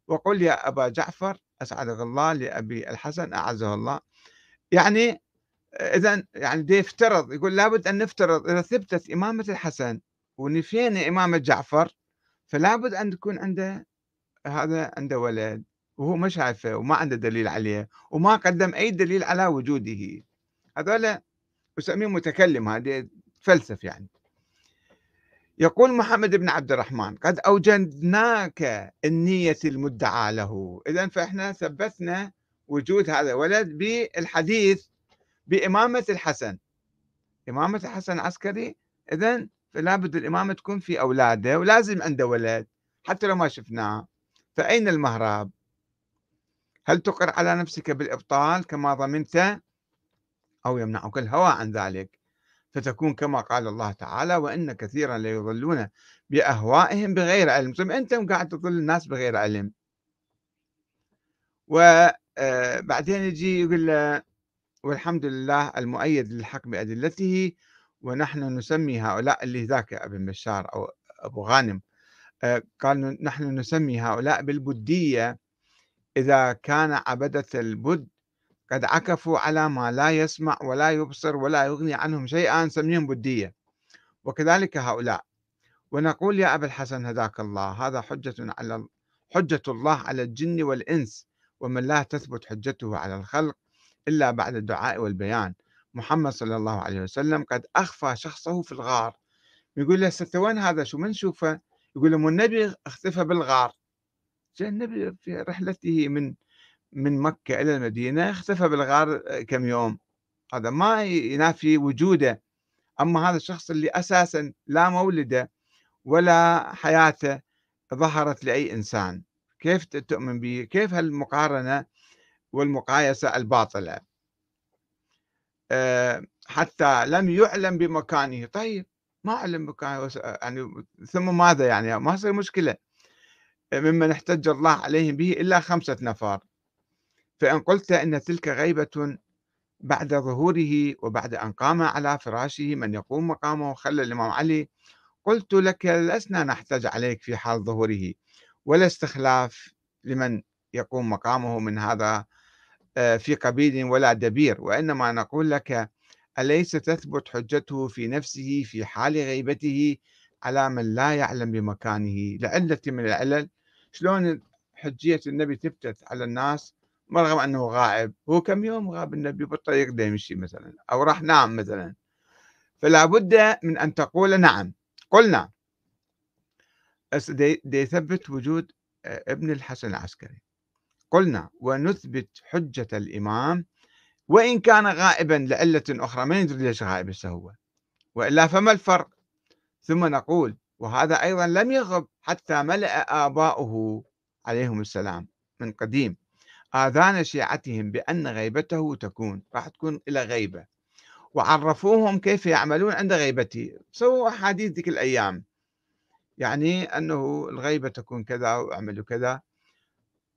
وقل يا أبا جعفر أسعدك الله لأبي الحسن أعزه الله. يعني إذا يعني دي يفترض يقول لابد أن نفترض إذا ثبتت إمامة الحسن ونفينا إمامة جعفر فلا بد أن تكون عنده هذا عنده ولد. وهو ما شايفه وما عنده دليل عليه وما قدم أي دليل على وجوده. هذول أسميه متكلم هذه فلسف يعني. يقول محمد بن عبد الرحمن قد أوجدناك النية المدعى له. إذا فإحنا ثبتنا وجود هذا الولد بالحديث بإمامة الحسن. إمامة الحسن عسكري إذا فلا بد الإمامة تكون في أولاده ولازم عنده ولد حتى لو ما شفناه. فأين المهرب هل تقر على نفسك بالإبطال كما ضمنت أو يمنعك الهوى عن ذلك؟ فتكون كما قال الله تعالى وإن كثيرا ليضلون بأهوائهم بغير علم ثم أنت قاعد تضل الناس بغير علم. وبعدين آه، يجي يقول والحمد لله المؤيد للحق بأدلته ونحن نسمي هؤلاء اللي ذاك ابن بشار أو أبو غانم آه، قال نحن نسمي هؤلاء بالبدية إذا كان عبدة البد قد عكفوا على ما لا يسمع ولا يبصر ولا يغني عنهم شيئا نسميهم بدية. وكذلك هؤلاء. ونقول يا أبا الحسن هداك الله هذا حجة على حجة الله على الجن والإنس ومن لا تثبت حجته على الخلق إلا بعد الدعاء والبيان. محمد صلى الله عليه وسلم قد أخفى شخصه في الغار. يقول له ستة وين هذا شو من نشوفه يقول لهم النبي أختفى بالغار. النبي في رحلته من من مكة إلى المدينة اختفى بالغار كم يوم. هذا ما ينافي وجوده. أما هذا الشخص اللي أساسا لا مولده ولا حياته ظهرت لأي إنسان. كيف تؤمن به؟ كيف هالمقارنة والمقايسة الباطلة؟ آه، حتى لم يعلم بمكانه. طيب ما علم مكانه يعني ثم ماذا يعني؟ ما يصير مشكلة. ممن احتج الله عليهم به إلا خمسة نفر فإن قلت إن تلك غيبة بعد ظهوره وبعد أن قام على فراشه من يقوم مقامه خلى الإمام علي قلت لك لسنا نحتج عليك في حال ظهوره ولا استخلاف لمن يقوم مقامه من هذا آه، في قبيل ولا دبير وإنما نقول لك أليس تثبت حجته في نفسه في حال غيبته على من لا يعلم بمكانه لعلة من العلل شلون حجية النبي تثبت على الناس رغم أنه غائب؟ هو كم يوم غاب النبي بالطريق ده يمشي مثلا أو راح نام مثلا. فلا بد من أن تقول نعم. قلنا دي يثبت وجود آه، ابن الحسن العسكري. قلنا ونثبت حجة الإمام وإن كان غائبا لعلة أخرى ما ندري ليش غائب هو. وإلا فما الفرق. ثم نقول وهذا أيضا لم يغب حتى ملأ آباؤه عليهم السلام من قديم. آذان شيعتهم بأن غيبته تكون راح تكون إلى غيبة. وعرفوهم كيف يعملون عند غيبته. سووا أحاديث ذيك الأيام. يعني أنه الغيبة تكون كذا وأعملوا كذا.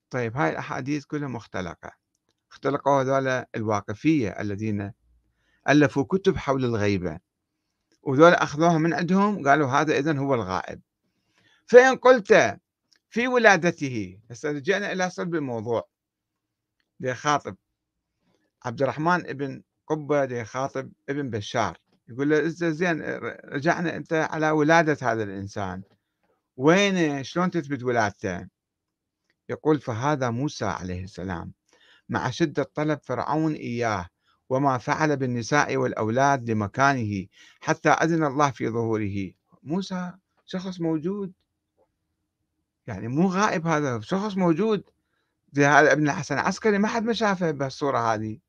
طيب هاي الأحاديث كلها مختلقة. اختلقوا هذول الواقفية الذين ألفوا كتب حول الغيبة. وذول أخذوها من عندهم قالوا هذا إذن هو الغائب. فإن قلت في ولادته هسه رجعنا إلى صلب الموضوع. ليخاطب عبد الرحمن ابن قبة ليخاطب ابن بشار. يقول له زين رجعنا أنت على ولادة هذا الإنسان. وين شلون تثبت ولادته؟ يقول فهذا موسى عليه السلام مع شدة طلب فرعون إياه. وما فعل بالنساء والأولاد لمكانه حتى أذن الله في ظهوره. موسى شخص موجود. يعني مو غائب هذا شخص موجود. زي هذا ابن الحسن العسكري ما حد ما شافه بهالصورة هذه.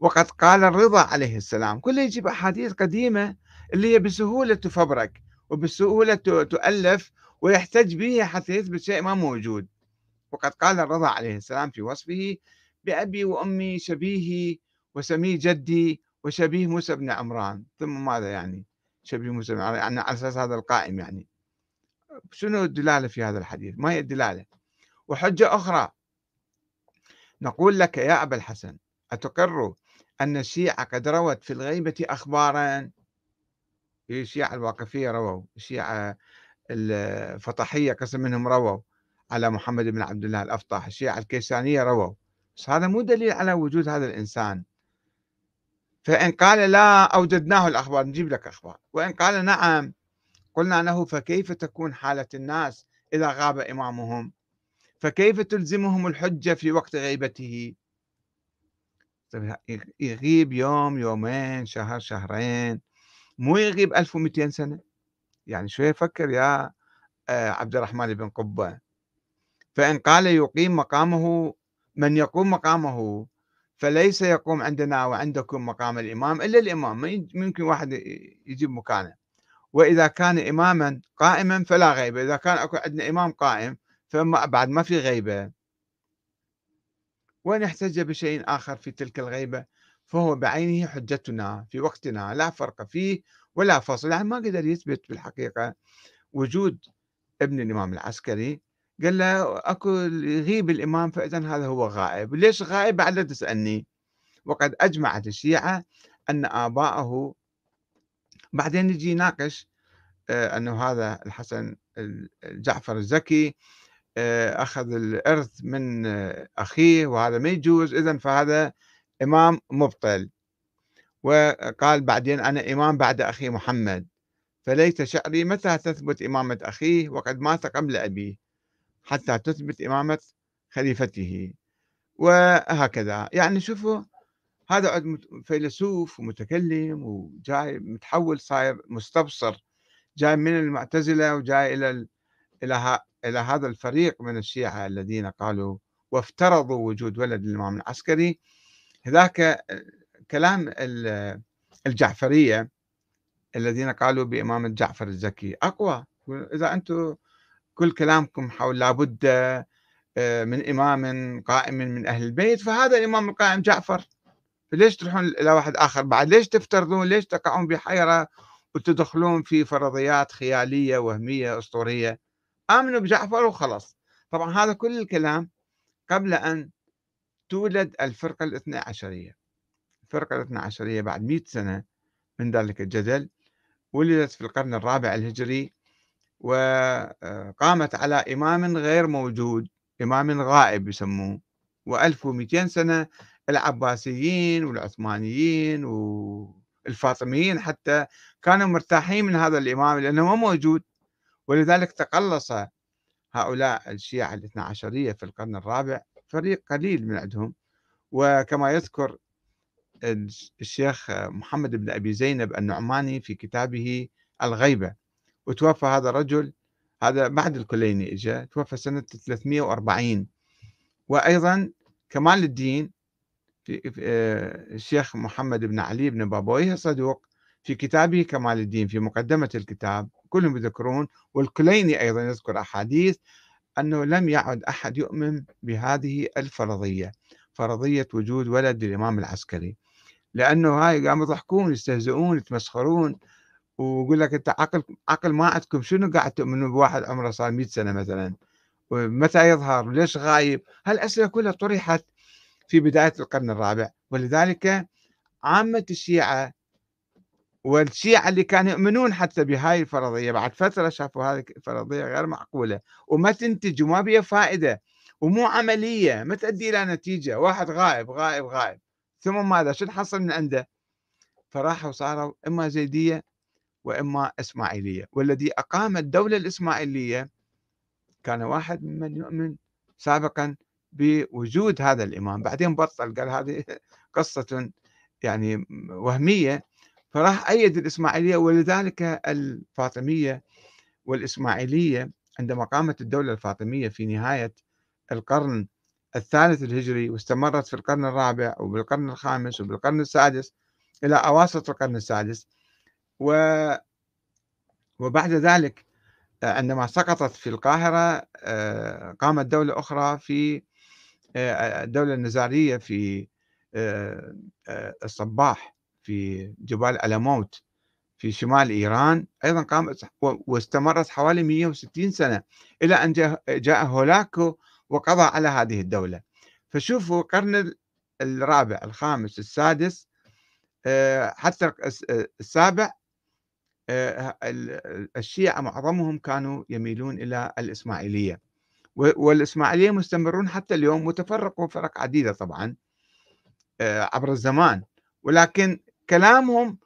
وقد قال الرضا عليه السلام. كله يجيب أحاديث قديمة اللي هي بسهولة تفبرك وبسهولة تؤلف ويحتج بها حتى يثبت شيء ما موجود. وقد قال الرضا عليه السلام في وصفه بأبي وأمي شبيهي وسمي جدي وشبيه موسى بن عمران ثم ماذا يعني شبيه موسى بن عمران؟ يعني على أساس هذا القائم يعني. شنو الدلالة في هذا الحديث؟ ما هي الدلالة؟ وحجة أخرى. نقول لك يا أبا الحسن أتقر أن الشيعة قد روت في الغيبة أخبارا؟ الشيعة الواقفية رووا الشيعة الفطحية قسم منهم رووا على محمد بن عبد الله الأفطح الشيعة الكيسانية رووا. بس هذا مو دليل على وجود هذا الإنسان. فإن قال لا أوجدناه الأخبار نجيب لك أخبار. وإن قال نعم قلنا له فكيف تكون حالة الناس إذا غاب إمامهم؟ فكيف تلزمهم الحجة في وقت غيبته؟ طيب يغيب يوم يومين شهر شهرين مو يغيب 1200 سنة؟ يعني شوية فكر يا آه، عبد الرحمن بن قبة. فإن قال يقيم مقامه من يقوم مقامه فليس يقوم عندنا وعندكم مقام الإمام إلا الإمام ما يمكن واحد يجيب مكانه. وإذا كان إماما قائما فلا غيبة إذا كان أكو عندنا إمام قائم فما بعد ما في غيبة. وإن احتج بشيء آخر في تلك الغيبة فهو بعينه حجتنا في وقتنا لا فرق فيه ولا فصل يعني ما قدر يثبت بالحقيقة وجود ابن الإمام العسكري قال له أكو يغيب الإمام فإذا هذا هو غائب، ليش غائب؟ بعد لا تسألني؟ وقد أجمعت الشيعة أن آباءه بعدين يجي يناقش آه، أنه هذا الحسن جعفر الزكي آه، أخذ الإرث من أخيه وهذا ما يجوز إذا فهذا إمام مبطل. وقال بعدين أنا إمام بعد أخي محمد. فليت شعري متى تثبت إمامة أخيه؟ وقد مات قبل أبيه. حتى تثبت إمامة خليفته. وهكذا. يعني شوفوا هذا فيلسوف ومتكلم وجاي متحول صاير مستبصر. جاي من المعتزلة وجاي إلى إلى إلى هذا الفريق من الشيعة الذين قالوا وافترضوا وجود ولد الإمام العسكري. ذاك كلام الجعفرية الذين قالوا بإمامة جعفر الزكي. أقوى. إذا أنتم كل كلامكم حول لابد آه، من إمام قائم من أهل البيت فهذا الإمام القائم جعفر. فليش تروحون إلى واحد آخر بعد؟ ليش تفترضون؟ ليش تقعون بحيرة وتدخلون في فرضيات خيالية وهمية أسطورية؟ آمنوا بجعفر وخلص طبعا هذا كل الكلام قبل أن تولد الفرقة الاثنى عشرية. الفرقة الاثنى عشرية بعد مئة سنة من ذلك الجدل ولدت في القرن الرابع الهجري. وقامت على إمام غير موجود إمام غائب يسموه. و1200 سنة العباسيين والعثمانيين والفاطميين حتى كانوا مرتاحين من هذا الإمام لأنه ما موجود. ولذلك تقلص هؤلاء الشيعة الاثنى عشرية في القرن الرابع فريق قليل من عندهم. وكما يذكر الشيخ محمد بن أبي زينب النعماني في كتابه الغيبة. وتوفى هذا الرجل هذا بعد الكليني اجى توفى سنة 340 وأيضا كمال الدين في آه، الشيخ محمد بن علي بن بابويه صدوق في كتابه كمال الدين في مقدمة الكتاب كلهم يذكرون والكليني أيضا يذكر أحاديث أنه لم يعد أحد يؤمن بهذه الفرضية فرضية وجود ولد للإمام العسكري. لأنه هاي قاموا يضحكون يستهزئون يتمسخرون. ويقول لك أنت عقل عقل ما عندكم شنو قاعد تؤمنون بواحد عمره صار 100 سنة مثلا؟ ومتى يظهر؟ ليش غايب؟ هالأسئلة كلها طرحت في بداية القرن الرابع. ولذلك عامة الشيعة والشيعة اللي كانوا يؤمنون حتى بهاي الفرضية بعد فترة شافوا هذه الفرضية غير معقولة. وما تنتج وما بها فائدة ومو عملية ما تؤدي إلى نتيجة. واحد غائب غائب غائب ثم ماذا؟ شو حصل من عنده؟ فراحوا صاروا إما زيدية وإما إسماعيلية والذي أقام الدولة الإسماعيلية كان واحد ممن يؤمن سابقا بوجود هذا الإمام. بعدين بطل قال هذه قصة يعني وهمية. فراح أيد الإسماعيلية ولذلك الفاطمية والإسماعيلية عندما قامت الدولة الفاطمية في نهاية القرن الثالث الهجري واستمرت في القرن الرابع وبالقرن الخامس وبالقرن السادس إلى أواسط القرن السادس و وبعد ذلك عندما سقطت في القاهرة آه، قامت دولة أخرى في آه، الدولة النزارية في آه، الصباح في جبال ألموت في شمال إيران. أيضا قامت واستمرت حوالي 160 سنة إلى أن جاء هولاكو وقضى على هذه الدولة. فشوفوا القرن الرابع الخامس السادس حتى السابع الشيعة معظمهم كانوا يميلون إلى الإسماعيلية. والإسماعيلية مستمرون حتى اليوم وتفرقوا فرق عديدة طبعا عبر الزمان. ولكن كلامهم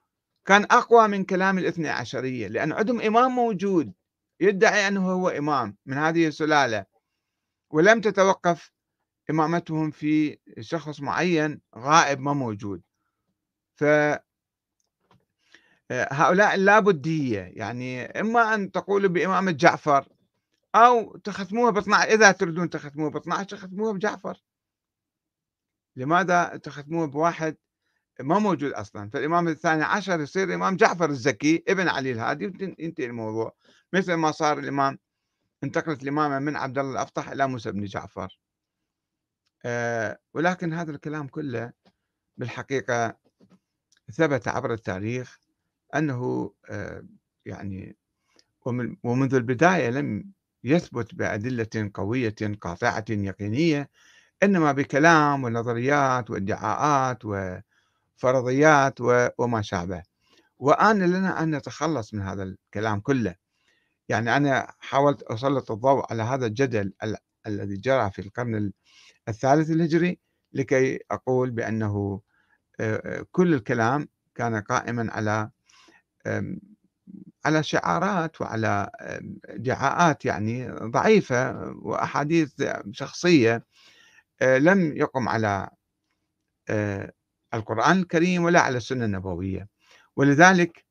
كان أقوى من كلام الاثنى عشرية لأن عندهم إمام موجود يدعي أنه هو إمام من هذه السلالة. ولم تتوقف إمامتهم في شخص معين غائب ما موجود. ف هؤلاء اللابدية يعني إما أن تقولوا بإمامة جعفر أو تختموها ب 12 إذا تريدون تختموها ب 12 تختموها بجعفر. لماذا تختموها بواحد ما موجود أصلا؟ فالإمام الثاني عشر يصير إمام جعفر الزكي ابن علي الهادي وينتهي الموضوع. مثل ما صار الإمام انتقلت الإمامة من عبد الله الافطح إلى موسى بن جعفر. أه ولكن هذا الكلام كله بالحقيقة ثبت عبر التاريخ. أنه أه يعني ومن ومنذ البداية لم يثبت بأدلة قوية قاطعة يقينية إنما بكلام ونظريات وادعاءات و فرضيات وما شابه. وآن لنا أن نتخلص من هذا الكلام كله. يعني أنا حاولت أسلط الضوء على هذا الجدل الذي جرى في القرن الثالث الهجري لكي أقول بأنه كل الكلام كان قائما على على شعارات وعلى ادعاءات يعني ضعيفة وأحاديث شخصية لم يقم على القرآن الكريم ولا على السنة النبوية. ولذلك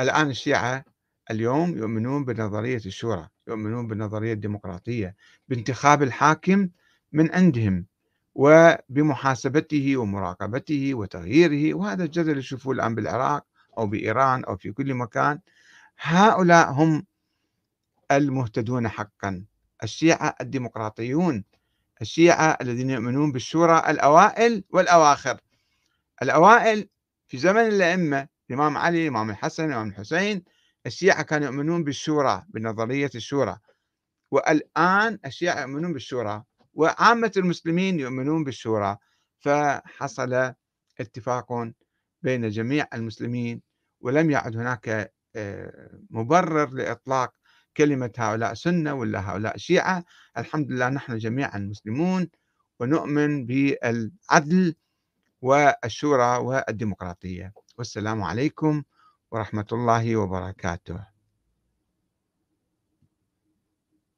الآن الشيعة اليوم يؤمنون بنظرية الشورى يؤمنون بالنظرية الديمقراطية بانتخاب الحاكم من عندهم وبمحاسبته ومراقبته وتغييره وهذا الجدل اللي يشوفوه الآن بالعراق أو بإيران أو في كل مكان هؤلاء هم المهتدون حقا. الشيعة الديمقراطيون الشيعة الذين يؤمنون بالشورى الأوائل والأواخر. الأوائل في زمن الأئمة الإمام علي الإمام الحسن الإمام الحسين الشيعة كانوا يؤمنون بالشورى بنظرية الشورى. والآن الشيعة يؤمنون بالشورى وعامة المسلمين يؤمنون بالشورى. فحصل اتفاق بين جميع المسلمين ولم يعد هناك آه، مبرر لإطلاق كلمة هؤلاء سنة ولا هؤلاء شيعة. الحمد لله نحن جميعا مسلمون ونؤمن بالعدل والشورى والديمقراطية. والسلام عليكم ورحمة الله وبركاته.